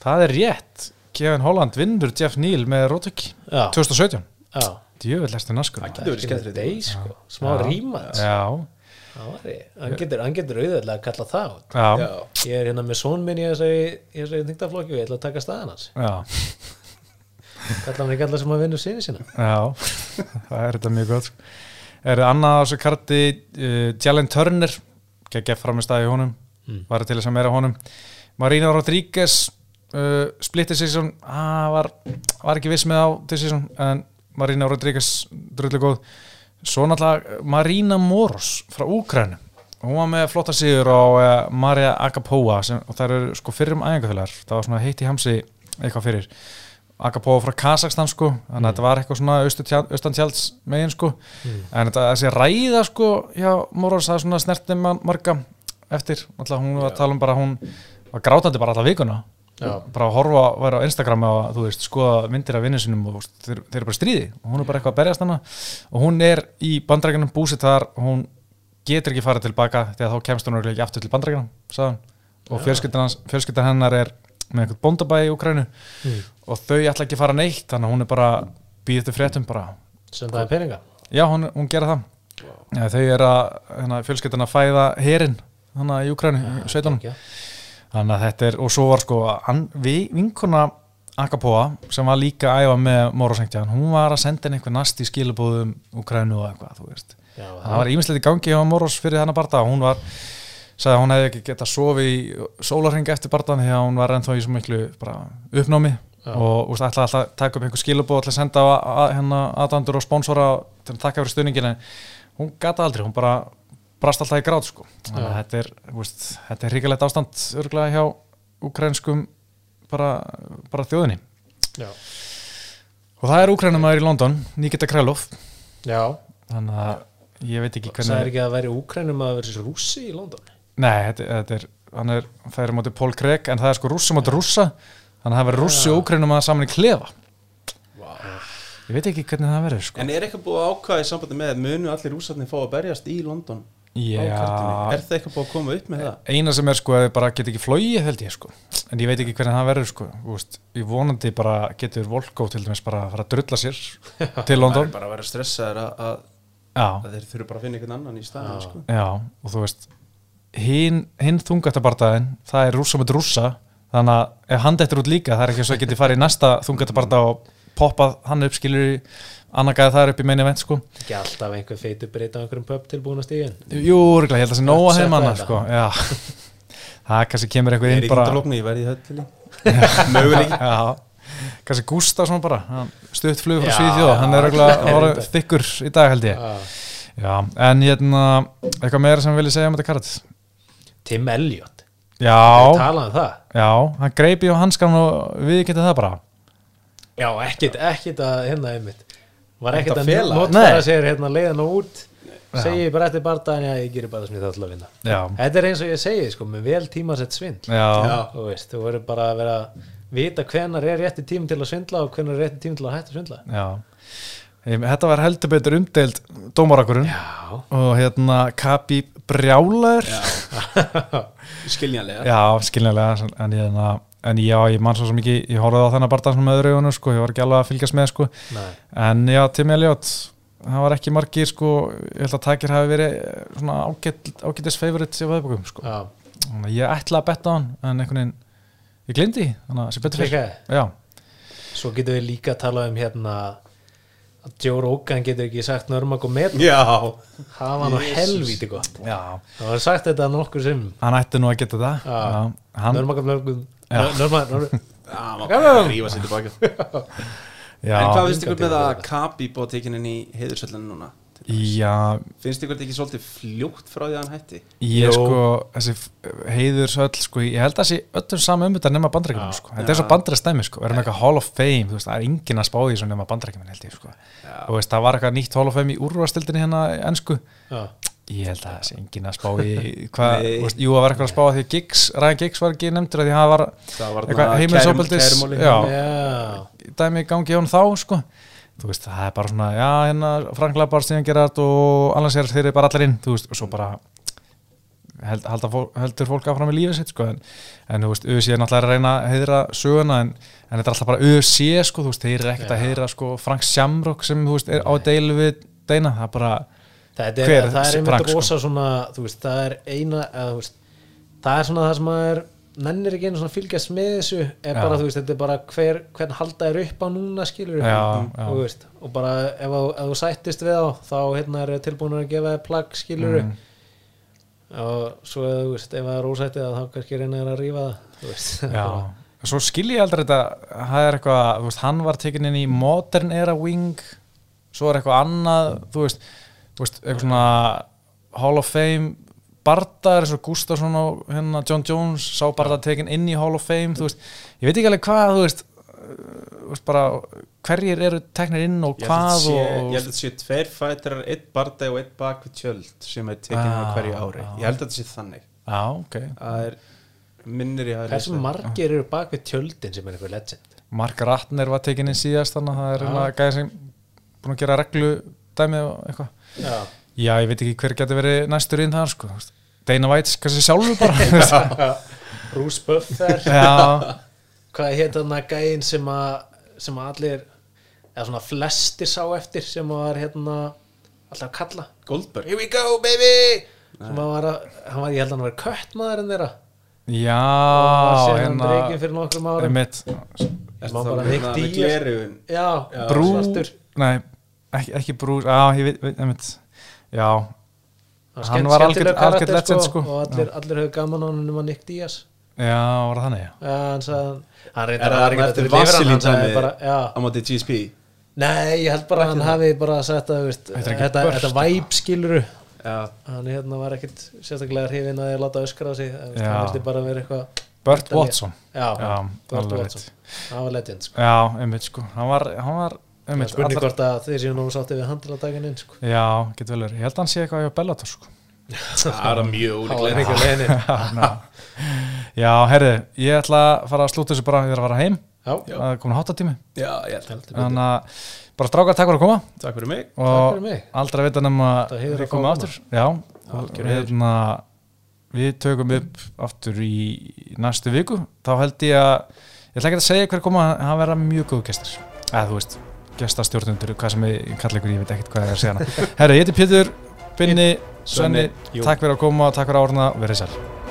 Speaker 1: það er rétt. Kevin Holland vinnur Jeff Neal með Rotek
Speaker 2: já,
Speaker 1: 2017
Speaker 2: já.
Speaker 1: Djövel erstu naskur.
Speaker 3: Getur verið skemmtilegt.
Speaker 2: Day, sko. smá
Speaker 1: Já.
Speaker 2: rýma
Speaker 1: já,
Speaker 2: Það. Hann getur, getur auðvitað að kalla það út.
Speaker 1: Já,
Speaker 3: Já.
Speaker 2: ég er hérna með són minn í þessari, í þessari þingtaflokki og ég ætla að taka staðan hans.
Speaker 1: Já,
Speaker 2: kalla hann ekki alla sem að vinna sinni sína.
Speaker 1: Já. Það er þetta mjög gott sko. er það annað á þessu karti uh, Jalen Turner geggja fram í staði honum
Speaker 2: Mm.
Speaker 1: var til þess að meira honum. Marina Rodríguez uh, splitti season ah, var, var ekki viss með á til season en Marina Rodríguez drullu góð svo náttúrulega Marina Moros frá Úkrænu hún var með flotta sigur á uh, Marja Agapóa sem, og það eru sko fyrrum ægingafélagar það var svona heitt í hamsi eitthvað fyrir. Agapóa frá Kazakstan sko. Þannig að þetta var eitthvað svona austur- austan tjalds megin sko. En þetta, þessi ræða sko já, Moros það er svona snertið marga eftir, alltaf hún var að tala um bara hún var grátandi bara alltaf vikuna. Bara að horfa, vera á Instagram og þú veist, skoða myndir af vinnu sinum og þeir, þeir eru bara stríði og hún er bara eitthvað að berjast hana og hún er í bandrækjunum búsitt þar og hún getur ekki farið tilbaka því að þá kemst hún ekki aftur til bandrækjunum og fjölskyldan, hennar er með einhvern bóndabæ í Ukrænu og þau ætla ekki að fara neitt þannig að hún er bara býðið til fréttum
Speaker 2: sem það er peninga?
Speaker 1: Já, hún, hún gera það. Já, þau eru að hérna, fjölskyldan að fæða herin þannig í Ukrænu, í sveitunum.
Speaker 2: Já.
Speaker 1: Þannig að þetta er, og svo var sko vinkona Akapóa sem var líka að æfa með Móra Sengtján hún var að senda henni einhver nasti skilabóðum Ukrænu og eitthvað, þú veist.
Speaker 2: Já,
Speaker 1: það var ímislegt í gangi hjá Móros fyrir hennar barða hún var, sagði að hún hefði ekki getað sofið í sólarhing eftir barðan því að hún var ennþá í svo miklu uppnámi
Speaker 2: Já.
Speaker 1: og úst, ætlaði alltaf að taka upp einhver skilabóð til að senda á að, hérna, og sponsora til að taka fyrir stuðningin en hún gata aldrei, hún bara brast alltaf í grát sko. þannig að þetta er, úst, þetta er hrikalegt ástand örgulega hjá ukrainskum bara, bara þjóðinni.
Speaker 2: Já.
Speaker 1: og það er ukrainumæður í London, Nikita Krælov
Speaker 2: já.
Speaker 1: þannig að ég veit ekki
Speaker 2: það er
Speaker 1: hvernig
Speaker 2: ekki að væri úkrænum að vera rússi í London?
Speaker 1: Nei, þetta, þetta er, hann er það er móti Pól Craig, en það er sko rússi móti rússa. Þannig að það verður rússi og úkrænum að saman í klefa. Ég veit ekki hvernig það verður sko.
Speaker 3: En er eitthvað búið að ákvæða í sambandi með munu allir rússarnir fá að berjast í London Er það eitthvað búið að koma upp með það?
Speaker 1: eina sem er sko að þið bara get ekki flóið held ég sko. En ég veit ekki hvernig það verður sko. Þú veist, ég vonandi bara getur Volko til dæmis bara að fara að drulla sér til
Speaker 3: Það
Speaker 1: London
Speaker 3: er bara að vera stressaður að, að, að þeir þurfu bara að finna einhvern annan í staðin
Speaker 2: Já.
Speaker 3: sko.
Speaker 1: já, og þú veist hinn, hinn þungatabardaðin það er rússa með rússa. Þannig að ef hann dettur út líka það er ekki svo að geti farið í næsta þungatabarda og poppað hann upp skilur annarkaði það upp í meini vent sko.
Speaker 2: Ekki alltaf einhver feitur breyta á einhverjum pub tilbúin að stíðin
Speaker 1: Jú, örugglega, ég held að það sé nóga
Speaker 2: Setta
Speaker 1: heim
Speaker 2: þetta.
Speaker 1: sko já. Það kannski kemur einhver
Speaker 3: Ég er
Speaker 1: inn
Speaker 3: í
Speaker 1: bara
Speaker 3: kindalóknu, ég verði í
Speaker 1: Já, kannski Gustafsson bara hann stutt flug frá Svíðjóð hann er
Speaker 2: reyndar.
Speaker 1: þykkur í dag held ég. Já, en hérna eitthvað meira sem við viljum segja um þetta karat?
Speaker 2: Tim Elliot,
Speaker 1: Já,
Speaker 2: um það.
Speaker 1: Já, hann greipi á hanskan og við getið það bara
Speaker 2: já, ekkit, ekkit að hérna einmitt. Var ekkit
Speaker 3: Ekkert
Speaker 2: að
Speaker 3: að
Speaker 2: notfæra sér hérna leiðan og út.
Speaker 1: Já.
Speaker 2: segi bara eftir bardaðin, já, ég gerir bara sem ég þátt að vinna.
Speaker 1: Já,
Speaker 2: þetta er eins og ég segi, sko, með vel tímasett svindl.
Speaker 1: Já,
Speaker 3: Já.
Speaker 2: þú veist, þú verður bara að vera vita hvenar er rétti tím til að svindla og hvenar er rétti tím til að hætta að svindla.
Speaker 1: Já. Ég- Þetta var heldur betur umdeild dómarakurinn
Speaker 2: já,
Speaker 1: og hérna Kabi Brjálar
Speaker 3: Já. Skiljanlega.
Speaker 1: Já, skiljanlega en, hérna, en já, ég man svo ekki ég horfði á þennan barða með öðru augunum sko, ég var ekki alveg að fylgjast með sko.
Speaker 2: Nei,
Speaker 1: En já, Tim Elliot, það var ekki margir sko, ég held að takir hafi verið eh, svona ágætt, ágættis favorite í veðbókum sko. Ég ætla að betta á hann, en einhvern veginn, ég glindi, þannig að það sé betur fyrir.
Speaker 2: Svo getum við líka að tala um hérna að Joe Rogan getur ekki sagt Nörmag og Met það var nú helvíti gott.
Speaker 1: Já,
Speaker 2: það var sagt þetta nokkur sem
Speaker 1: hann ætti nú að geta það.
Speaker 2: Nörmag og Nörmag
Speaker 1: Já,
Speaker 3: maður bara að rífa sér tilbaka
Speaker 1: já,
Speaker 3: En hvað finnst ykkur með að. Kabi búið tekin inn í heiðursöllinu núna?
Speaker 1: já,
Speaker 3: Finnst ykkur þetta ekki svolítið fljótt frá því að hann hætti?
Speaker 1: ég
Speaker 2: Jó.
Speaker 1: sko, þessi heiður söll, sko, ég held að sé öllum saman um þetta nema bandrækjum, sko. Þetta er svo
Speaker 3: Já.
Speaker 1: bandrækstæmi, sko, erum eitthvað Hall of Fame, þú veist, það er enginn að spá því svo nema bandrækjum, held ég, sko. Það var eitthvað nýtt Hall of Fame í úrvastildinni hérna í ennsku. Ég held að það sé enginn að spá í hvað, jú, það var eitthvað að spá að því að Giggs, Ryan Giggs var ekki nefndur að því að það var
Speaker 3: Það var
Speaker 1: Eitthvað já, dæmi í gangi hjá hann þá, sko. Þú veist, það er bara svona, já, hérna Frank Lampard, Steven Gerrard og annars er þeir eru bara allir inn, þú veist, og svo bara held, halda, fólk, heldur fólk áfram í lífið sitt, sko, en, en þú veist, UFC er náttúrulega að reyna að heiðra söguna, en, en þetta er alltaf bara UFC, sko, þú veist, þeir eru ekkert að
Speaker 2: Já.
Speaker 1: heiðra, sko, Frank Shamrock sem, þú veist, er á deilu við Deina, það er bara,
Speaker 2: það er,
Speaker 1: Hver
Speaker 2: það er einmitt
Speaker 1: sko?
Speaker 2: rosa svona veist, það er eina eða, þú veist, það er svona það sem að er nennir ekki einu svona að fylgjast með þessu er
Speaker 1: Já.
Speaker 2: bara, þú veist, þetta er bara hver, hvern halda er upp á núna, skilur
Speaker 1: Já, já.
Speaker 2: og, veist, og bara ef, þú- ef þú sættist við á þá hérna er tilbúin að gefa plagg, skilur
Speaker 1: Mm.
Speaker 2: og svo ef þú veist, ef það er ósættið þá kannski reyna þér að rífa það
Speaker 1: Já, svo skil ég aldrei þetta það er eitthvað, þú veist, hann var tekin inn í Modern Era Wing svo er eitthvað annað, þú veist veist, eitthvað svona Hall of Fame bardar eins og Gustafsson og hérna John Jones sá bara tekin inn í Hall of Fame þú veist, ég veit ekki alveg hvað, þú veist uh, þú veist bara, hverjir eru teknir inn og hvað
Speaker 3: ég held að þetta sé tveir fætrar, einn barndæg og einn bak við tjöld sem er tekin á
Speaker 1: Ah,
Speaker 3: hverju ári.
Speaker 1: Ah.
Speaker 3: Ég held að þetta sé þannig.
Speaker 1: Já, ok,
Speaker 3: Það er minnir ég að
Speaker 2: hversu margir eru bak við tjöldin sem er einhver legend?
Speaker 1: Mark Ratner var tekin inn síðast þannig að það er
Speaker 2: Já.
Speaker 1: hérna gæði sem búin að gera reglu dæmið og eitthvað
Speaker 2: já,
Speaker 1: Já, ég veit ekki hver getur verið næstur inn þar sko. Dana White, kannski sjálfur bara.
Speaker 2: Bruce Buffer. Hvað heit þarna gæinn sem að sem að allir eða svona flestir sá eftir sem að var hérna alltaf að kalla?
Speaker 3: Goldberg.
Speaker 2: Here we go baby! Sem að var að, hann var, ég held að hann var köttmaður en þeirra.
Speaker 1: Já
Speaker 2: og var síðan
Speaker 1: hérna
Speaker 2: reygin fyrir nokkrum árum.
Speaker 1: einmitt,
Speaker 2: Má bara Nick Diaz.
Speaker 3: Glerugun
Speaker 2: já,
Speaker 1: Brú
Speaker 2: svartur.
Speaker 1: Nei, ekki, ekki Brú Já, ég veit, veit Já,
Speaker 2: Hann
Speaker 1: Hann
Speaker 2: skemmt-
Speaker 1: var algjört
Speaker 2: karakter,
Speaker 1: legend, sko.
Speaker 2: og allir, allir höfðu gaman á hann um að Nick Diaz.
Speaker 1: Já, var það þannig já.
Speaker 2: já, hann sagði hann
Speaker 3: Er
Speaker 2: reyndar
Speaker 3: eftir
Speaker 2: eftir
Speaker 3: Vaseline
Speaker 2: hann bara, já.
Speaker 3: á móti GSP
Speaker 2: Nei, ég held bara að hann hafi bara sagt að
Speaker 1: Þetta
Speaker 2: væp skiluru
Speaker 3: Já,
Speaker 2: hann hérna var ekkit sérstaklega hrifin að ég láta öskra á sig það hann vildi bara vera eitthvað
Speaker 1: Burt
Speaker 2: Þetta
Speaker 1: Watson.
Speaker 2: Já,
Speaker 1: alveg
Speaker 2: Watson. Það var legend sko.
Speaker 1: Já, einmitt sko. Hann var, hann
Speaker 2: spurning hvort að þeir séu nú sátti við handlatakinn sko.
Speaker 1: Já, getur vel verið. Ég held að hann sé eitthvað hjá Bellator sko.
Speaker 3: Það er mjög
Speaker 2: leginni
Speaker 1: Já, herri, ég ætla að fara að slúta þessu bara Ég er að fara heim. Það er komin háttatími.
Speaker 3: Já, ég held
Speaker 2: heldur betur.
Speaker 1: Þannig að bara strákar takk fyrir að koma.
Speaker 3: Takk fyrir mig.
Speaker 2: Takk
Speaker 1: og
Speaker 2: fyrir mig.
Speaker 1: aldrei að vita
Speaker 2: heiður að
Speaker 1: við komum
Speaker 2: að
Speaker 1: aftur. Já,
Speaker 2: heiður.
Speaker 1: hérna, við tökum upp aftur í næstu viku. Þá held ég að ég ætla ekki að segja hver koma að vera mjög góð gestur eða þú veist, gestastjórnundur hvað sem ég kalla ykkur, ég veit ekkert hvað ég er að segja hana Herra, ég heiti Pétur, Binni, Svenni takk fyrir að koma, takk fyrir að orna, verið sæl